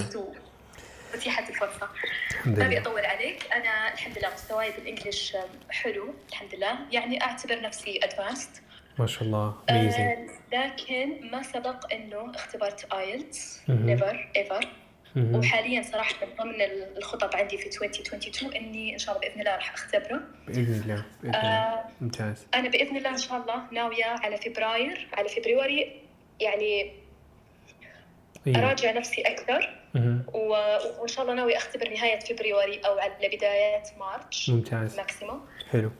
الفرصة الحمد ما أبي أطول عليك أنا الحمد لله مستواي بال English آم، حلو الحمد لله يعني أعتبر نفسي advanced ما شاء الله amazing آه، لكن ما سبق إنه اختبرت IELTS. never ever وحاليا صراحة من ضمن الخطط عندي في 2022 إني إن شاء الله بإذن الله راح أختبره. بإذن الله بإذن الله. آه، ممتاز. أنا بإذن الله إن شاء الله ناوية على فبراير على فبراير يعني أيوه أراجع نفسي أكثر. وإن شاء الله ناوية أختبر نهاية فبراير أو على بدايه مارتش ممتاز. ماكسيموم حلو.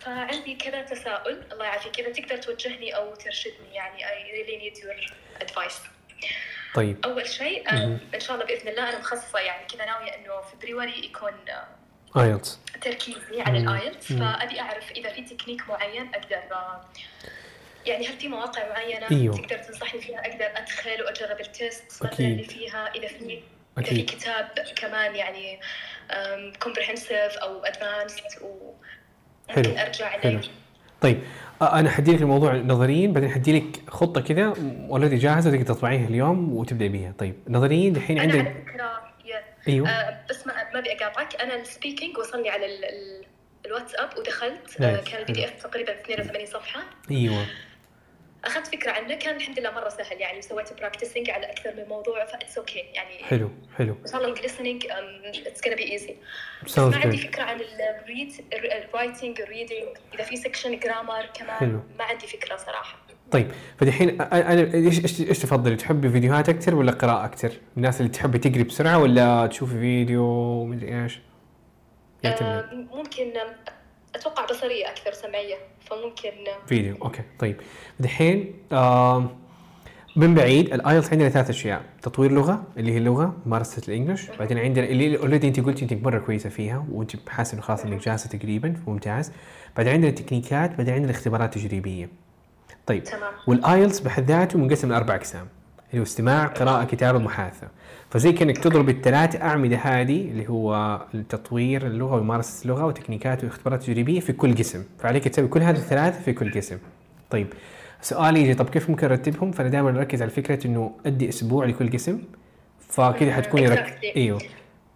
فعندي كذا تساؤل. الله يعافيك. إذا تقدر توجهني أو ترشدني يعني I really need your advice. طيب أول شيء آه، إن شاء الله بإذن الله أنا مخصصة يعني كذا ناوية إنه فبراير يكون آه، IELTS تركيزي على. ال IELTS. فأبي أعرف إذا في تكنيك معين أقدر آه، يعني هل في مواقع معينة أيوه. تقدر تنصحني فيها أقدر أدخل وأجرب ال test مثلا. اللي فيها إذا في إذا في كتاب كمان يعني comprehensive أو advanced حلو، وممكن أرجع حلو. طيب أنا حدي لك الموضوع نظريا بعدين حدي لك خطة كذا already جاهزة تقدر تطبعيها اليوم وتبدأ بيها. طيب نظريا الحين عندك على فكره أيوه. آه، بس ما ما أبي أقاطعك. أنا ال speaking وصلني على ال- ال- الواتساب ودخلت آه، كان ال PDF تقريبا 82 صفحة. أيوه. أخذت فكرة عنه كان الحمد لله مرة سهل يعني سويت practicing على أكثر من موضوع that's okay يعني حلو حلو إن شاء الله ال listening it's gonna be easy بس ما عندي. فكرة عن ال read ال writing ال reading إذا في section grammar كمان حلو. ما عندي فكرة صراحة طيب فدحين أنا إيش إيش تفضلي تحبي فيديوهات أكثر ولا قراءة أكثر؟ الناس اللي تحبي تقري بسرعة ولا تشوفي فيديو مدري إيش؟ يعتمد آه، ممكن أتوقع بصرية أكثر سمعية فممكن فيديو okay طيب. دحين آم، من بعيد ال IELTS عندنا ثلاث أشياء. تطوير لغة اللي هي اللغة ممارسه ال English بعدين عندنا اللي already أنت قلتي انك مرة كويسة فيها وأنت حاسة إنه خلاص إنك جاهزه تقريبا ممتاز. بعدين عندنا تكنيكات بعدين عندنا اختبارات تجريبيه طيب تمام. وال IELTS بحد ذاته منقسم لأربع أقسام اللي هو استماع قراءة كتابة محادثة. فزي كأنك تضرب الثلاث أعمدة هذه اللي هو التطوير اللغة وممارسة اللغة وتكنيكات واختبارات تجريبية في كل قسم. فعليك تسوي كل هذه الثلاثة في كل قسم. طيب سؤالي يجي طب كيف ممكن أرتبهم؟ فأنا دائما أركز على فكرة إنه أدي أسبوع لكل قسم فكذا حتكوني رك... Exactly. أيوه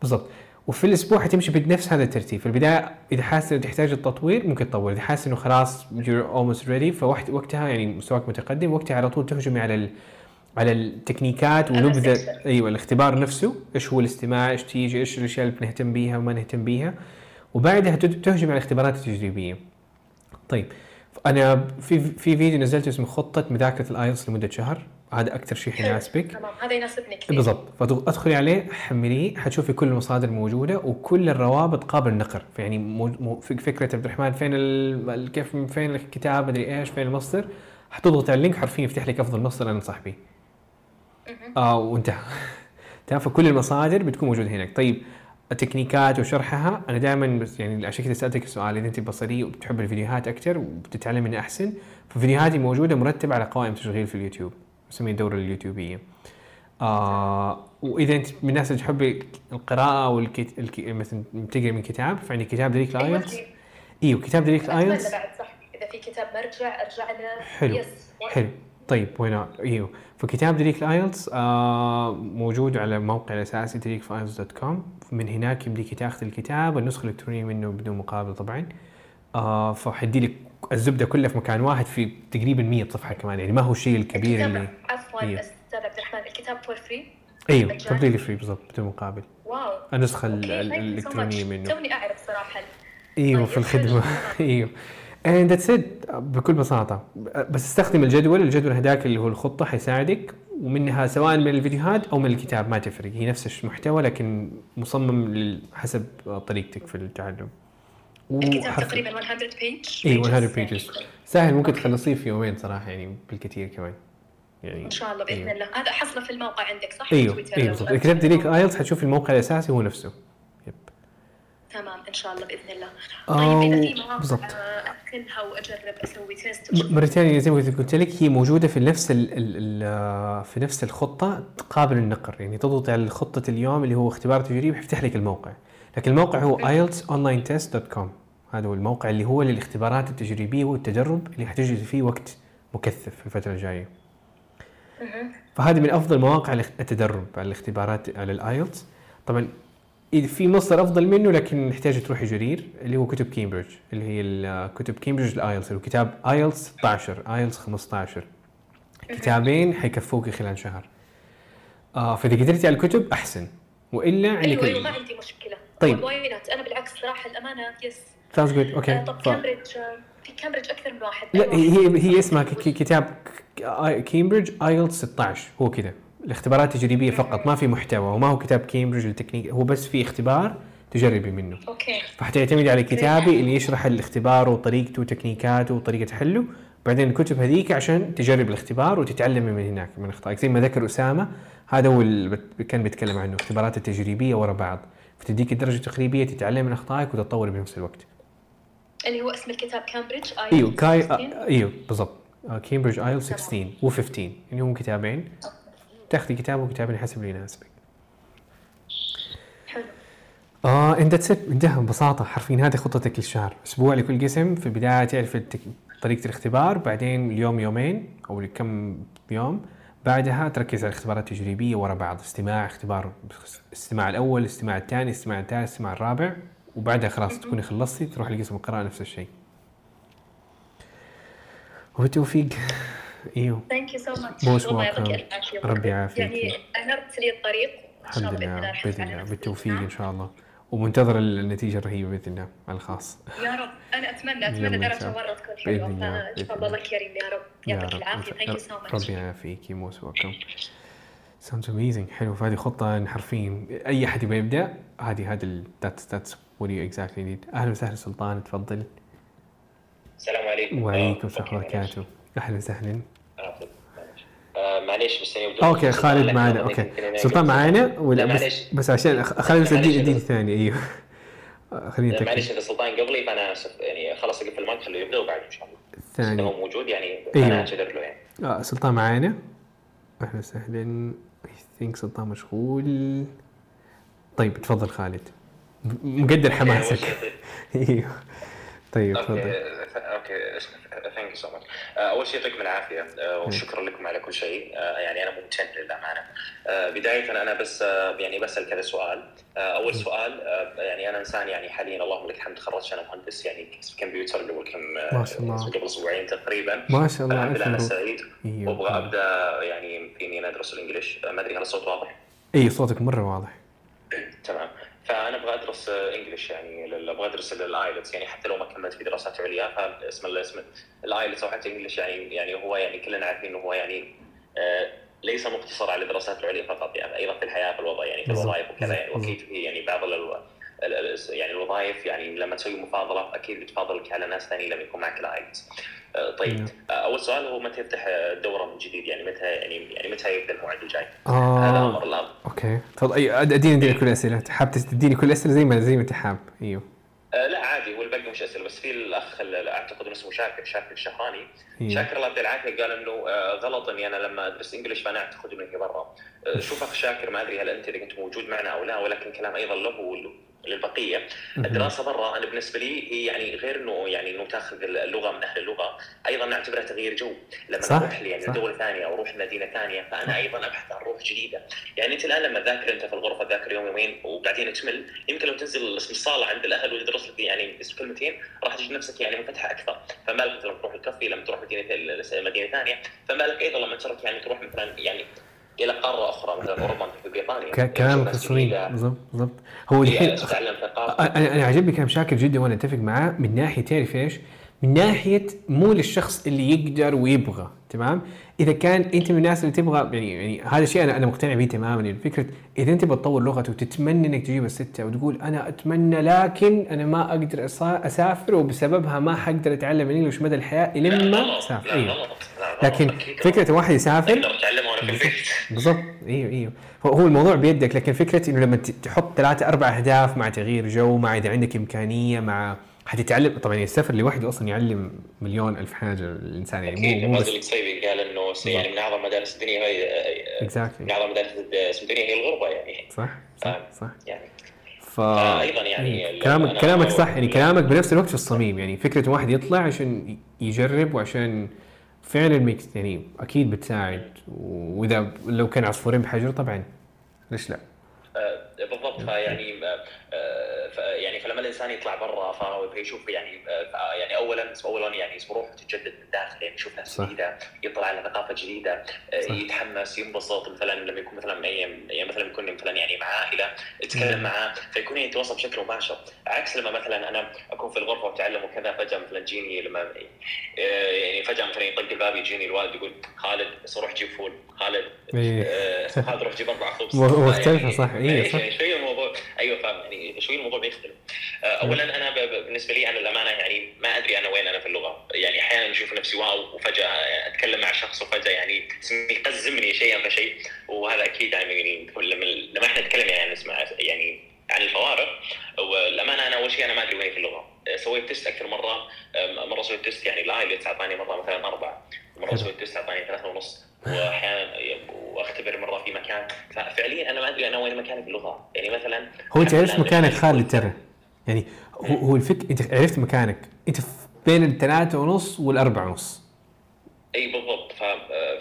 بالضبط. وفي الأسبوع حتمشي بنفس هذا الترتيب. في البدايه إذا حاسس إنه تحتاج التطوير ممكن تطور. إذا حاسس إنه خلاص you're almost ready فوقت وقتها يعني مستواك متقدم وقتها على طول تهجمي على. على التكنيكات ونبذه. أيوه الاختبار نفسه إيش هو الاستماع إيش تيجي إيش الأشياء اللي بنهتم بيها وما نهتم بيها. وبعدها تهجم على الاختبارات التجريبية. طيب أنا في في فيديو نزلته اسمه خطة مذاكرة الآيلتس لمدة شهر. هذا أكثر شيء حيناسبك تمام هذا يناسبني كثير. بالضبط. فادخلي عليه حمليه حتشوفي كل المصادر موجودة وكل الروابط قابل للنقر. يعني مو مو فك- فكرة عبد الرحمن فين ال... ال- كيف فين الكتاب مدري إيش فين المصدر. حتضغط على اللينك حرفيا يفتح لك أفضل مصدر أنا انصح به آه وانتهى تمام فكل المصادر بتكون موجودة هناك. طيب التكنيكات وشرحها أنا دائما بس يعني عشان كذا سألتك السؤال إذا أنت بصري وبتحب الفيديوهات أكثر وبتتعلم منها أحسن ففيديوهاتي موجودة مرتبة على قوائم تشغيل في اليوتيوب نسميها الدوره اليوتيوبية. آه وإذا أنت من الناس اللي تحب القراءة أو الكت... الك... مثلا تقرا من كتاب فعندي كتاب دريك أيوة، ال IELTS في- إيوه كتاب دريك الايلتس صح. إذا في كتاب مرجع ارجع له حلو yes حلو. طيب وين إيوه. فكتاب دريك ال IELTS آه موجود على الموقع الاساسي دريك dot com من هناك يمديك تأخذ الكتاب النسخة الإلكترونية منه بدون مقابل طبعا. آه فحدي لك الزبدة كلها في مكان واحد في تقريبا 100 صفحة كمان يعني ما هو الشيء الكبير اللي عفوا أيوه. أستاذ عبد الرحمن الكتاب for free إيوه. completely free بالضبط بدون مقابل. wow. النسخة الإلكترونية. منه. توني أعرف صراحة إيوه طيب، في الخدمة. إيوه. And that's it. بكل بساطة. بس استخدم الجدول. الجدول هذاك اللي هو الخطة حيساعدك. ومنها سواء من الفيديوهات أو من الكتاب. ما تفرق. هي نفس المحتوى لكن مصمم حسب طريقتك في التعلم. الكتاب تقريبا 100 page اي 100 pages. سهل. ممكن تخلصيه في يومين صراحة يعني بالكثير كمان. يعني إن شاء الله بإذن أيوه. الله. هذا حصله في الموقع عندك صح؟ أيوه أيوه بالضبط. اذا كتبت ليك IELTS حتشوف الموقع الأساسي هو نفسه. تمام إن شاء الله بإذن الله. طيب إذا في مواقع ادخلها وأجرب أسوي test م- مرة ثانية زي ما قلت لك هي موجودة في نفس ال ال ال في نفس الخطة قابل للنقر. يعني تضغط على خطة اليوم اللي هو اختبار تجريبي حيفتح لك الموقع. لكن الموقع هو ieltsonlinetest.com هذا هو الموقع اللي هو للاختبارات التجريبية والتجرب اللي حتجري فيه وقت مكثف في الفترة الجاية. فهذه من أفضل مواقع التدرب على الاختبارات على ال IELTS طبعا في مصدر أفضل منه لكن نحتاج تروحي جرير اللي هو كتب كامبريدج اللي هي كتب كامبريدج ال IELTS اللي هو كتاب IELTS 16 IELTS 15 كتابين حيكفوك خلال شهر. آه فإذا قدرتي على الكتب أحسن. وإلا عندك أيوه أيوه ما عندي مشكلة. طيب. أنا بالعكس صراحة الأمانة yes sounds good. okay طب كامبريدج آه، في كامبريدج أكثر من واحد. لا أي واحد؟ هي هي اسمها كتاب كامبريدج IELTS 16 هو كذا الاختبارات التجريبيه فقط ما في محتوى وما هو كتاب كامبريدج التكنيك هو بس في اختبار تجربي منه. okay. فحتعتمدي على كتابي اللي يشرح الاختبار وطريقته وتكنيكاته وطريقة حله. بعدين الكتب هذيك عشان تجرب الاختبار وتتعلمي من هناك من أخطائك. زي ما ذكر أسامة هذا هو اللي كان بيتكلم عنه اختبارات التجريبيه ورا بعض. فتديك الدرجه التقريبيه تتعلم من أخطائك وتتطوري بنفس الوقت. اللي هو اسم الكتاب كامبريدج اي إيوه كاي إيوه بالضبط. كامبريدج IELTS 16 و15 يعني هم كتابين. تاخذي كتاب وكتابين حسب اللي يناسبك. حلو. آه انت set انتهى ببساطة. حرفيا هذه خطتك للشهر. أسبوع لكل قسم في البداية تعرف التك... طريقة الاختبار بعدين اليوم يومين أو لكم يوم. بعدها تركز على الاختبارات التجريبية ورا بعض. استماع اختبار الاستماع الأول الاستماع الثاني الاستماع الثالث الاستماع الرابع. وبعدها خلاص تكوني خلصتي تروح لقسم القراءة نفس الشيء. وبالتوفيق. إيوه. thank you so much والله. يعطيك الف عافيه ربي يعافيك. يعني انرت لي الطريق. إن شاء الحمد الله لله. بإذن الله. بالتوفيق إن الإجراء. شاء الله. ومنتظر النتيجة الرهيبة بإذن الله على الخاص. يا رب. أنا أتمنى يلا اتمنى إن درجه شاء الله. مره تكون بإذن فإن بإذن شاء الله الله. كريم يا رب. يا يعطيك رب. العافية. thank you so ربي much يعافيك most welcome sounds amazing. حلو. فهذه خطة حرفيا. أي أحد يبغى يبدأ؟ هذه هذا ال that's that's what you exactly need. أهلا وسهلا سلطان. تفضل. السلام عليكم. وعليكم آه، السلام ورحمة الله وبركاته. أهلا وسهلا. آه، معليش بس okay خالد معنا أنا سلطان معانا؟ ولا لا، بس. بس عشان خلينا بس اديني اديني ثاني آه، خليني معليش إذا سلطان قبلي فأنا يعني خلاص أقفل المايك خليه يبدأ وبعد إن شاء الله. ثاني. هو موجود يعني أيوه. أنا أعتذر له يعني. آه سلطان معانا؟ أهلا وسهلا. I think سلطان مشغول. طيب تفضل خالد. مقدر حماسك. أيوه. طيب تفضل. okay thank you so much أول شيء يعطيكم العافية. آه، وشكرا لكم على كل شيء. آه، يعني أنا ممتن للأمانة. آه، بداية أنا بس يعني بسأل كذا سؤال. أول سؤال يعني أنا إنسان يعني حاليا اللهم لك الحمد تخرجت أنا مهندس يعني كمبيوتر قبل كم ما شاء الله. قبل أسبوعين تقريبا. ما شاء الله الحمد لله أنا سعيد. أيوه. وأبغى أبدأ يعني في اني أنا أدرس ال English. ما أدري هل الصوت واضح؟ اي صوتك مرة واضح. تمام. فأنا أبغى أدرس English يعني أبغى أدرس ال IELTS يعني حتى لو ما كملت في دراسات عليا فاسم ال- اسم ال IELTS أو حتى English يعني يعني هو يعني كلنا عارفين إنه هو يعني آه، ليس مقتصر على الدراسات العليا فقط يعني أيضا في الحياة في الوضع يعني في. الوظائف وكذا يعني. واكيد في يعني بعض يعني الوظائف يعني لما تسوي مفاضلة أكيد بتفاضلك على ناس ثانيين لما يكون معك ال IELTS آه، طيب نعم. آه، أول سؤال هو متى يفتح الدوره من جديد؟ يعني متى يعني يعني متى يبدأ الموعد الجاي؟ هذا أمر الان okay. تفضل أد- أديني أديني كل الاسئله حاب تديني كل الاسئله زي ما زي ما انت حاب أيوه. آه، لا عادي هو الباقي مش أسئلة بس في الأخ أعتقد إنه اسمه شاكر شاكر الشهراني. أيوه شاكر الله يعطيه العافية قال إنه آه، غلط إني أنا لما أدرس انجلش فأنا أعتقد إنه هي برا. آه، شوف أخ شاكر ما أدري هل أنت إذا كنت موجود معنا أو لا ولكن كلام أيضا له للبقية. الدراسة برا أنا بالنسبة لي هي يعني غير إنه يعني إنه تاخذ اللغة من أهل اللغة أيضا نعتبرها تغيير جو. لما صح، أروح يعني صح. دوله ثانية أو أروح مدينة ثانية فأنا أيضا أبحث عن روح جديدة. يعني أنت الآن لما تذاكر أنت في الغرفة تذاكر يوم يومين وبعدين تمل يمكن لو تنزل اسم الصاله عند الأهل وتدرس لك يعني بس كلمتين راح تجد نفسك يعني منفتحه أكثر. فما بالك لما تروح الكافي لما تروح مدينة مدينة ثانية. فما بالك أيضا لما ترك يعني تروح مثلا يعني إلى قارة أخرى مثلا أوروبا مثل في بريطانيا ك- كلامك ناس الصميم بالضبط بالضبط هو الحين تتعلم ثقافه أنا أنا عجبني كلام شاكر جدا وأنا أتفق معاه من ناحية تعرف إيش؟ من ناحية مو للشخص اللي يقدر ويبغى تمام؟ إذا كان أنت من الناس اللي تبغى يعني يعني هذا الشيء أنا أنا مقتنع به تماما. يعني فكرة إذا أنت بتطور لغته وتتمنى إنك تجيب الستة وتقول أنا أتمنى لكن أنا ما أقدر أسافر وبسببها ما حقدر أتعلم الانجليش مدى الحياة لما أسافر. أيوه. لكن فكرة. واحد يسافر بالضبط. أيوه أيوه. هو الموضوع بيدك لكن فكرة إنه لما تحط ثلاثة أربع أهداف مع تغيير جو مع إذا عندك إمكانية مع حتتعلم؟ طبعا السفر لوحده أصلا يعلم مليون ألف حاجة الإنسان يعني أكيد مو بس القصيبي قال إنه يعني من أعظم مدارس الدنيا هي من اكزاكتلي أعظم مدارس الدنيا هي الغربة يعني. صح صح صح. يعني. ف فأيضاً يعني إيه. كلامك كلامك صح يعني كلامك بنفس الوقت في الصميم يعني فكرة واحد يطلع عشان يجرب وعشان فعلا يعني أكيد بتساعد. وإذا لو كان عصفورين بحجر طبعا ليش لا؟ آه، بالضبط. فيعني ف- يعني فلما الإنسان يطلع برا فيشوف يعني آه، يعني اولا اولا يعني روحه تتجدد من الداخل يعني يشوف ناس. جديدة يطلع على ثقافه جديدة آه، صح. يتحمس ينبسط مثلا لما يكون مثلا أيام يعني مثلا يكون مثلا يعني مع عائلة يتكلم. معاه فيكون يتواصل بشكل مباشر عكس لما مثلا أنا أكون في الغرفة وأتعلم وكذا فجأة مثلا تجيني لما آه، يعني فجأة مثلا يطق الباب يجيني الوالد يقول خالد بس روح جيب فول خالد إيه. خالد روح جيب أربع خبز يعني- صح، إيه، يعني صح. شوي الموضوع أيوه فاهم يعني شوي الموضوع بيختلف آه، اولا أنا بالنسبة لي أنا الامانه يعني ما أدري أنا وين أنا في اللغة. يعني أحيانا أشوف نفسي wow وفجأة أتكلم مع شخص وفجأة يعني يقزمني شيئا فشيء. وهذا أكيد يعني لما لما إحنا نتكلم يعني نسمع يعني عن الفوارق. والأمانة أنا أول شيء أنا ما أدري وين في اللغة. سويت test أكثر مرة. مرة سويت test يعني ال IELTS اعطاني مرة مثلا أربعة. مرة. سويت test أعطاني ثلاثة ونص. واحيانا واختبر مرة في مكان. ففعليا أنا ما أدري أنا وين مكاني في اللغة يعني مثلا هو أنت عرفت مكانك خالد ترى. يعني هو هو الفك أنت عرفت مكانك. أنت بين الثلاثة ونص والأربعة ونص. إي بالضبط. ف...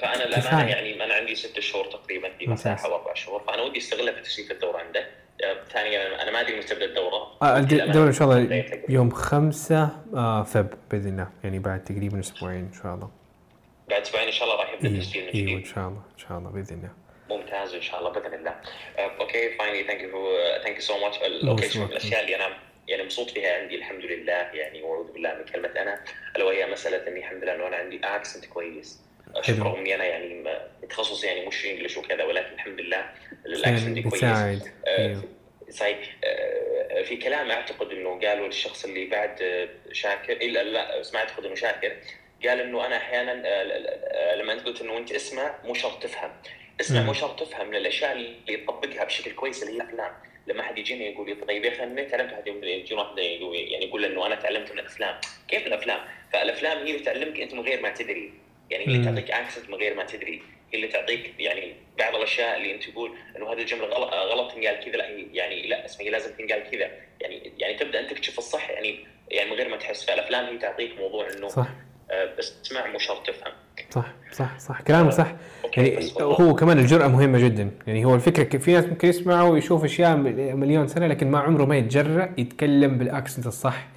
فأنا. الأمانة يعني أنا عندي ست شهور تقريبا في. مساحة وأربع شهور. فأنا ودي أستغلها في تسويق الدورة عنده. آه، ثانيا أنا ما أدري متى تبدا الدورة. آه الد- الدورة إن شاء الله يوم خمسة آه فب بإذن الله. يعني بعد تقريبا أسبوعين إن شاء الله. بعد أسبوعين إن شاء الله راح يبدأ التسجيل من أيوه إن شاء الله إن شاء الله بإذن الله. ممتاز إن شاء الله بإذن الله. أوكي finally thank you thank you so much أوكي شوف. من الأشياء اللي أنا يعني مبسوط فيها عندي الحمد لله يعني وأعوذ بالله من كلمة أنا الا وهي مسألة إني الحمد لله إنه أنا عندي accent كويس. شوف. رغم اني أنا يعني ما- تخصصي يعني مش English وكذا ولكن الحمد لله الاكسنت كويس. بتساعد. آه، صحيح آه، في كلام أعتقد إنه قالوا للشخص اللي بعد آه، شاكر إلا لا ما أعتقد إنه شاكر. قال إنه أنا أحيانا آه، آه، لما أنت قلت إنه أنت اسمع مو شرط تفهم. اسمع. مو شرط تفهم من الاشياء اللي يطبقها بشكل كويس اللي هي الافلام لما حد يجيني يقول لي طيب يا أخي أنا تعلمت واحد يجي واحد يعني يقول إنه أنا تعلمت من الأفلام. كيف الأفلام؟ فالأفلام هي اللي تعلمك أنت من غير ما تدري. يعني هي اللي. تعطيك accent من غير ما تدري. هي اللي تعطيك يعني بعض الأشياء اللي أنت تقول إنه هذه الجملة غلط غلط تنقال كذا. لا يعني لا اسمها هي لازم تنقال كذا. يعني يعني تبدأ أنت تكتشف الصح. يعني يعني من غير ما تحس. فالأفلام هي تعطيك موضوع إنه صح. آه، بس تسمع مو شرط تفهم. صح صح صح. كلامك صح. أوكي، يعني هو كمان الجرأة مهمة جدا. يعني هو الفكرة في ناس ممكن يسمعوا ويشوف أشياء م- مليون سنة لكن ما عمره ما يتجرأ يتكلم بال accent الصح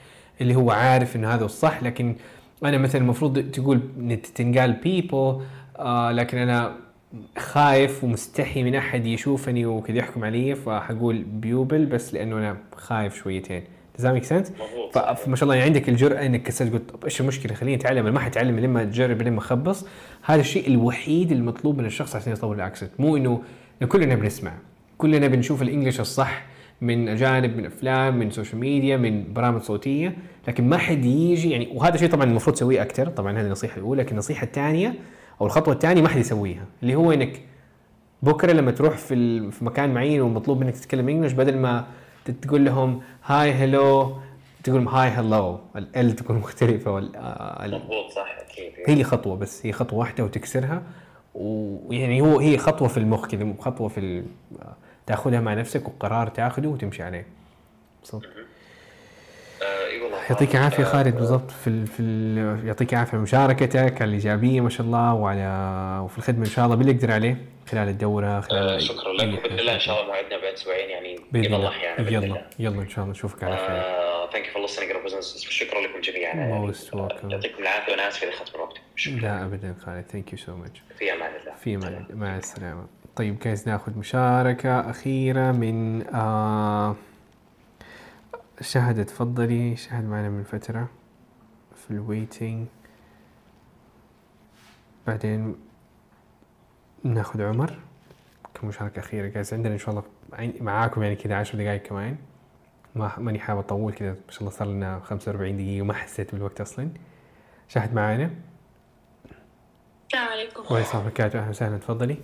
اللي هو عارف ان هذا الصح. لكن أنا مثلا المفروض تقول إن تنقال people آه لكن أنا خايف ومستحي من أحد يشوفني وكذا يحكم علي فحقول بيبل بس لأنه أنا خايف شويتين. Make sense؟ مضبوط. فما شاء الله يعني عندك الجرأة إنك كسرت قلت طب إيش المشكلة؟ خليني أتعلم. أنا ما حتعلم لما تجرب لما أخبص. هذا الشيء الوحيد المطلوب من الشخص عشان يطور ال accent مو إنه كلنا بنسمع. كلنا بنشوف ال English الصح من أجانب من أفلام من سوشيال ميديا من برامج صوتية. لكن ما حد يجي يعني وهذا شيء طبعا المفروض تسويه أكثر طبعا هذه النصيحة الأولى. لكن النصيحة الثانية أو الخطوة الثانية ما حد يسويها. اللي هو إنك بكرة لما تروح في في مكان معين ومطلوب منك تتكلم English بدل ما تقول لهم hi hello. تقول hi hello. ال تكون مختلفة وال آه، ال- مضبوط صح أكيد. هي خطوة بس هي خطوة واحدة وتكسرها. ويعني هو هي خطوة في المخ كذا خطوة في ال- تاخذها مع نفسك وقرار تاخذه وتمشي عليه. بالضبط آه، يعطيك العافية آه، خالد بالضبط في ال في ال يعطيك العافية مشاركتك على الإيجابية ما شاء الله وعلى وفي الخدمة إن شاء الله باللي يقدر عليه. خلال الدورة خلال آه، شكرا لك. حاجة. الله إن شاء الله موعدنا بعد أسبوعين يعني بإذن الله أحيانا بإذن يلا الله. يلا إن شاء الله نشوفك على خير. thank you for listening شكرا لكم جميعا. يعني. Welcome. يعطيكم العافية وأنا اسف اذا اخذت من وقتكم شكرا. لا ابدا خالد. thank you so much في أمان الله. في أمان الله. مع السلامة. طيب جايز ناخذ مشاركة أخيرة من آه شهد تفضلي. شهد معنا من فترة. في الويتنج بعدين ناخذ عمر. كمشاركة أخيرة جايز عندنا إن شاء الله. معاكم يعني كذا عشر دقائق كمان. ما ماني حابب أطول كذا. ما شاء الله صار لنا 45 دقيقة وما حسيت بالوقت أصلا. شاهد معانا؟ السلام عليكم. وعليكم السلام ورحمة الله أهلا وسهلا. تفضلي.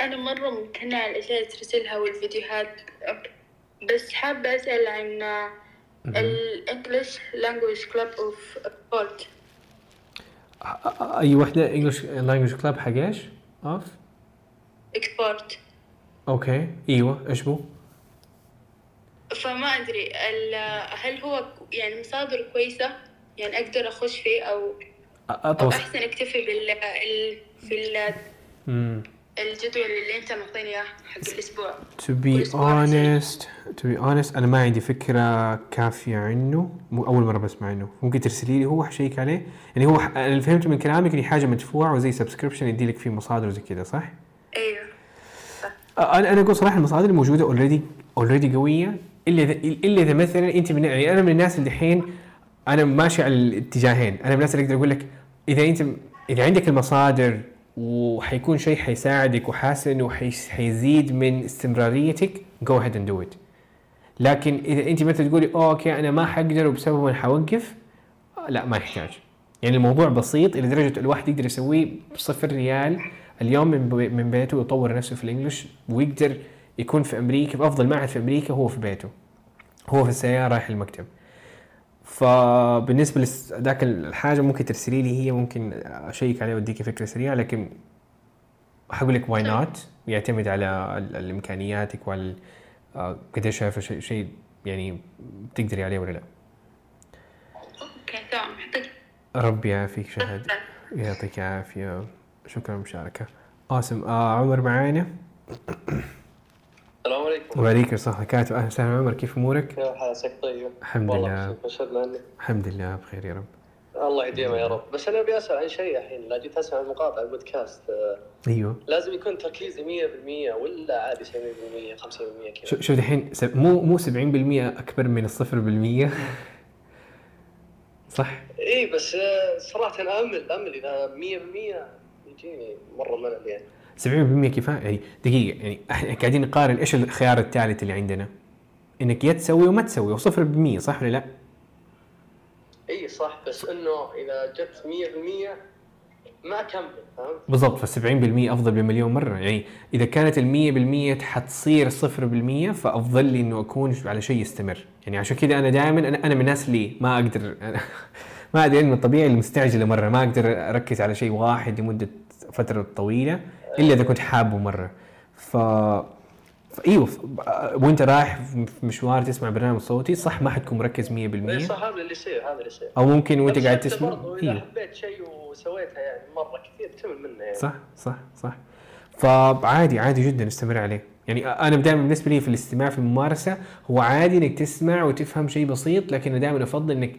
أنا مرة ممتنة على الأشياء اللي ترسلها والفيديوهات. بس حابة أسأل عن الإنجليش لانجويج كلاب أوف بولت أي وحدة انجلش لانجوج كلاب حق إيش؟ اوف إكسبورت أوكي أيوه إيش بو؟ فما أدري. ال- هل هو يعني مصادر كويسة؟ يعني أقدر أخش فيه أو أو أطوس. أحسن أكتفي بال ال... بال الجدول اللي أنت معطيني إياه حق الأسبوع. To be honest to be honest أنا ما عندي فكرة كافية عنه. مو أول مرة بسمع عنه. ممكن ترسلي لي هو حشيك عليه يعني هو ح- أنا اللي فهمته من كلامك إني حاجة مدفوعة وزي subscription يدي لك فيه مصادر زي كذا صح؟ أيوه. أنا أنا أقول صراحة المصادر الموجوده already already قوية. إلا اذا إلا إذا مثلا أنت من يعني أنا من الناس اللي دحين أنا ماشي على الاتجاهين. أنا من الناس اللي أقدر أقول لك إذا انت إذا عندك المصادر وحيكون شيء حيساعدك وحاسس إنه حيزيد من استمراريتك. go ahead and do it لكن إذا أنت مثلا تقولي "أوه، أوكي أنا ما حقدر وبسبب أنا حوقف. لا ما يحتاج. يعني الموضوع بسيط إلى درجه الواحد يقدر يسويه بصفر ريال اليوم من من بيته ويطور نفسه في ال English ويقدر يكون في أمريكا في أفضل معهد في أمريكا هو في بيته. هو في السيارة رايح المكتب. فبالنسبة لذاك الحاجة ممكن ترسلي لي هي ممكن أشيك عليها واديك فكرة سريعة لكن حقول لك why not يعتمد على ال- ال- امكانياتك وعلى آه، قديش شايفة شيء شيء يعني تقدري عليه ولا لا. أوكي تمام ربي يعافيك شهد. يعطيك العافية شكرا للمشاركة قاسم آه عمر معانا؟ السلام عليكم. وعليكم الصحة وبركاته أهلا وسهلا. عمر كيف أمورك؟ كيف حالك طيب؟ الحمد والله لله. الحمد لله بخير يا رب. الله يديمه يا رب. بس أنا أبي أسأل عن شيء الحين لا جيت أسمع مقاطع البودكاست. أيوه. لازم يكون تركيزي 100% ولا عادي 70% 50% كذا؟ شو شو دحين س- مو مو 70% أكبر من الصفر بالمية. صح؟ اي بس آه، صراحة أنا أمل أمل إذا 100% يجيني مرة ملل يعني. 70% كفاية يعني دقيقة يعني إحنا قاعدين نقارن إيش الخيار الثالث اللي عندنا؟ إنك يا تسوي وما تسوي وصفر بالمية صح ولا لا؟ إي صح بس إنه إذا جت 100% ما اكمل فهمت؟ بالضبط ف 70% أفضل بمليون مرة يعني إذا كانت ال 100% حتصير 0% فأفضل لي إنه أكون على شيء يستمر يعني عشان كذا أنا دائما أنا أنا من الناس اللي ما أقدر ما أدري من الطبيعي المستعجله مرة ما أقدر أركز على شيء واحد لمدة فترة طويلة إلا إذا كنت حابه مرة. ف فايوه ف- وإنت رايح في مشوار تسمع برنامج صوتي صح ما حتكون مركز 100% اي صح هذا اللي يصير هذا اللي يصير. أو ممكن وإنت قاعد تسمع؟ برضو إذا إيوه. حبيت شيء وسويتها يعني مرة كثير تمل منه يعني. صح صح صح. فعادي عادي جدا استمر عليه. يعني أنا دائما بالنسبة لي في الاستماع في الممارسة هو عادي إنك تسمع وتفهم شيء بسيط لكن دائما أفضل إنك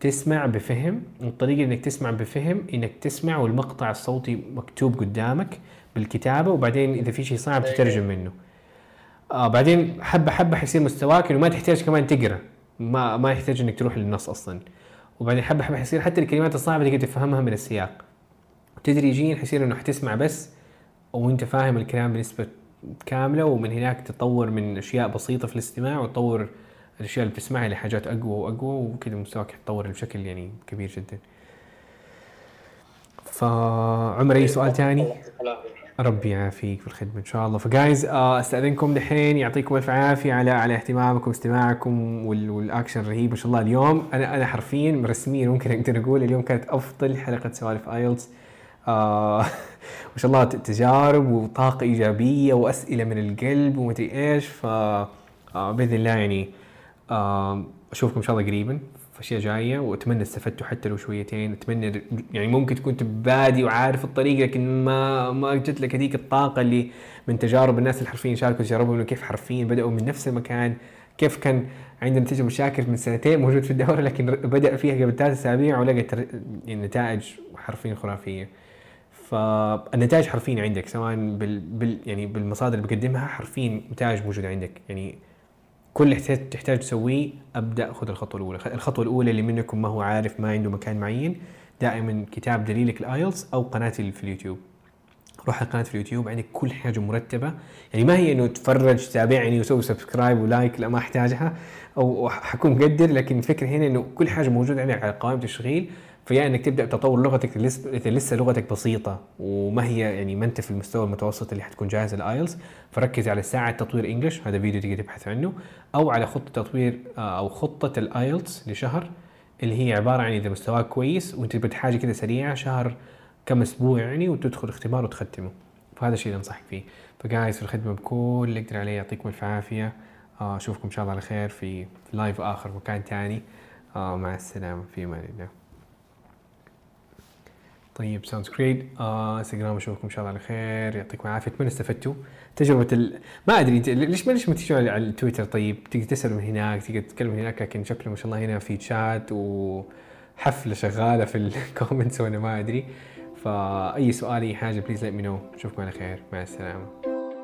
تسمع بفهم. الطريقة إنك تسمع بفهم إنك تسمع والمقطع الصوتي مكتوب قدامك. بالكتابة وبعدين إذا في شيء صعب تترجم منه. آه بعدين حبة حبة حيصير مستواك إنه ما تحتاج كمان تقرأ. ما ما يحتاج إنك تروح للنص أصلا. وبعدين حبة حبة حيصير حتى الكلمات الصعبة تقدر تفهمها من السياق. تدريجيا حيصير إنه حتسمع بس وأنت فاهم الكلام بنسبة كاملة ومن هناك تطور من أشياء بسيطة في الاستماع وتطور الأشياء اللي بتسمعها لحاجات أقوى وأقوى وكذا مستواك يتطور بشكل يعني كبير جدا. فعمر أي سؤال ثاني؟ ربي يعافيك في الخدمة إن شاء الله. فجايز آه أستأذنكم دحين يعطيكم ألف عافية على على اهتمامكم واستماعكم وال- والاكشن الرهيب ما شاء الله. اليوم أنا أنا حرفيا رسميا ممكن أقدر أقول. اليوم كانت أفضل حلقة سوالف IELTS آه ما شاء الله تجارب وطاقة إيجابية وأسئلة من القلب ومدري إيش. ف آه بإذن الله يعني أشوفكم إن شاء الله قريبا. في اشياء جاية وأتمنى استفدتوا حتى لو شويتين. أتمنى يعني ممكن تكون بادي وعارف الطريق لكن ما ما جت لك هذيك الطاقة اللي من تجارب الناس اللي حرفيا شاركوا تجاربهم كيف حرفيا بدأوا من نفس المكان كيف كان عندنا نتيجه مشاكل من سنتين موجود في الدورة لكن بدا فيها قبل ثلاث أسابيع ولقت ر- يعني نتائج حرفيا خرافية. فالنتائج حرفيا عندك سواء بال, بال يعني بالمصادر اللي بقدمها حرفيا نتائج موجودة عندك. يعني كل اللي تحتاج تسويه أبدأ خذ الخطوة الأولى. الخطوة الأولى اللي منكم ما هو عارف ما عنده مكان معين دائما كتاب دليلك ال IELTS أو قناتي في اليوتيوب. روح القناه في اليوتيوب عندك كل حاجة مرتبة. يعني ما هي إنه تفرج تابعني وسوي subscribe و like لا ما أحتاجها أو حكون مقدر لكن الفكرة هنا إنه كل حاجة موجودة عندك على قائمه التشغيل فيا إنك تبدأ تطور لغتك لسه لغتك بسيطة وما هي يعني ما أنت في المستوى المتوسط اللي حتكون جاهز ال IELTS فركز على ساعة تطوير English هذا فيديو تقدر تبحث عنه. أو على خطة تطوير آه، أو خطة ال IELTS لشهر اللي هي عبارة عن إذا مستواك كويس وأنت بحاجه كده سريعة شهر كم أسبوع يعني وتدخل اختبار وتختمه. فهذا الشيء اللي أنصحك فيه. فجايز في الخدمة بكل اللي أقدر عليه يعطيكم الف عافية. آه، أشوفكم إن شاء الله على خير في في live آخر مكان ثاني آه مع السلامة. في أمان الله. طيب sounds great آه إنستغرام أشوفكم إن شاء الله على خير يعطيكم العافية. أتمنى استفدتوا. تجربة ال... ما أدري ليش ما ليش ما تيجوا على التويتر طيب تقدر تسأل من هناك تقدر تتكلم من هناك لكن شكله ما شاء الله هنا في تشات وحفلة شغالة في ال comments وأنا ما أدري. فأي سؤال أي حاجة please let me know أشوفكم على خير. مع السلامة.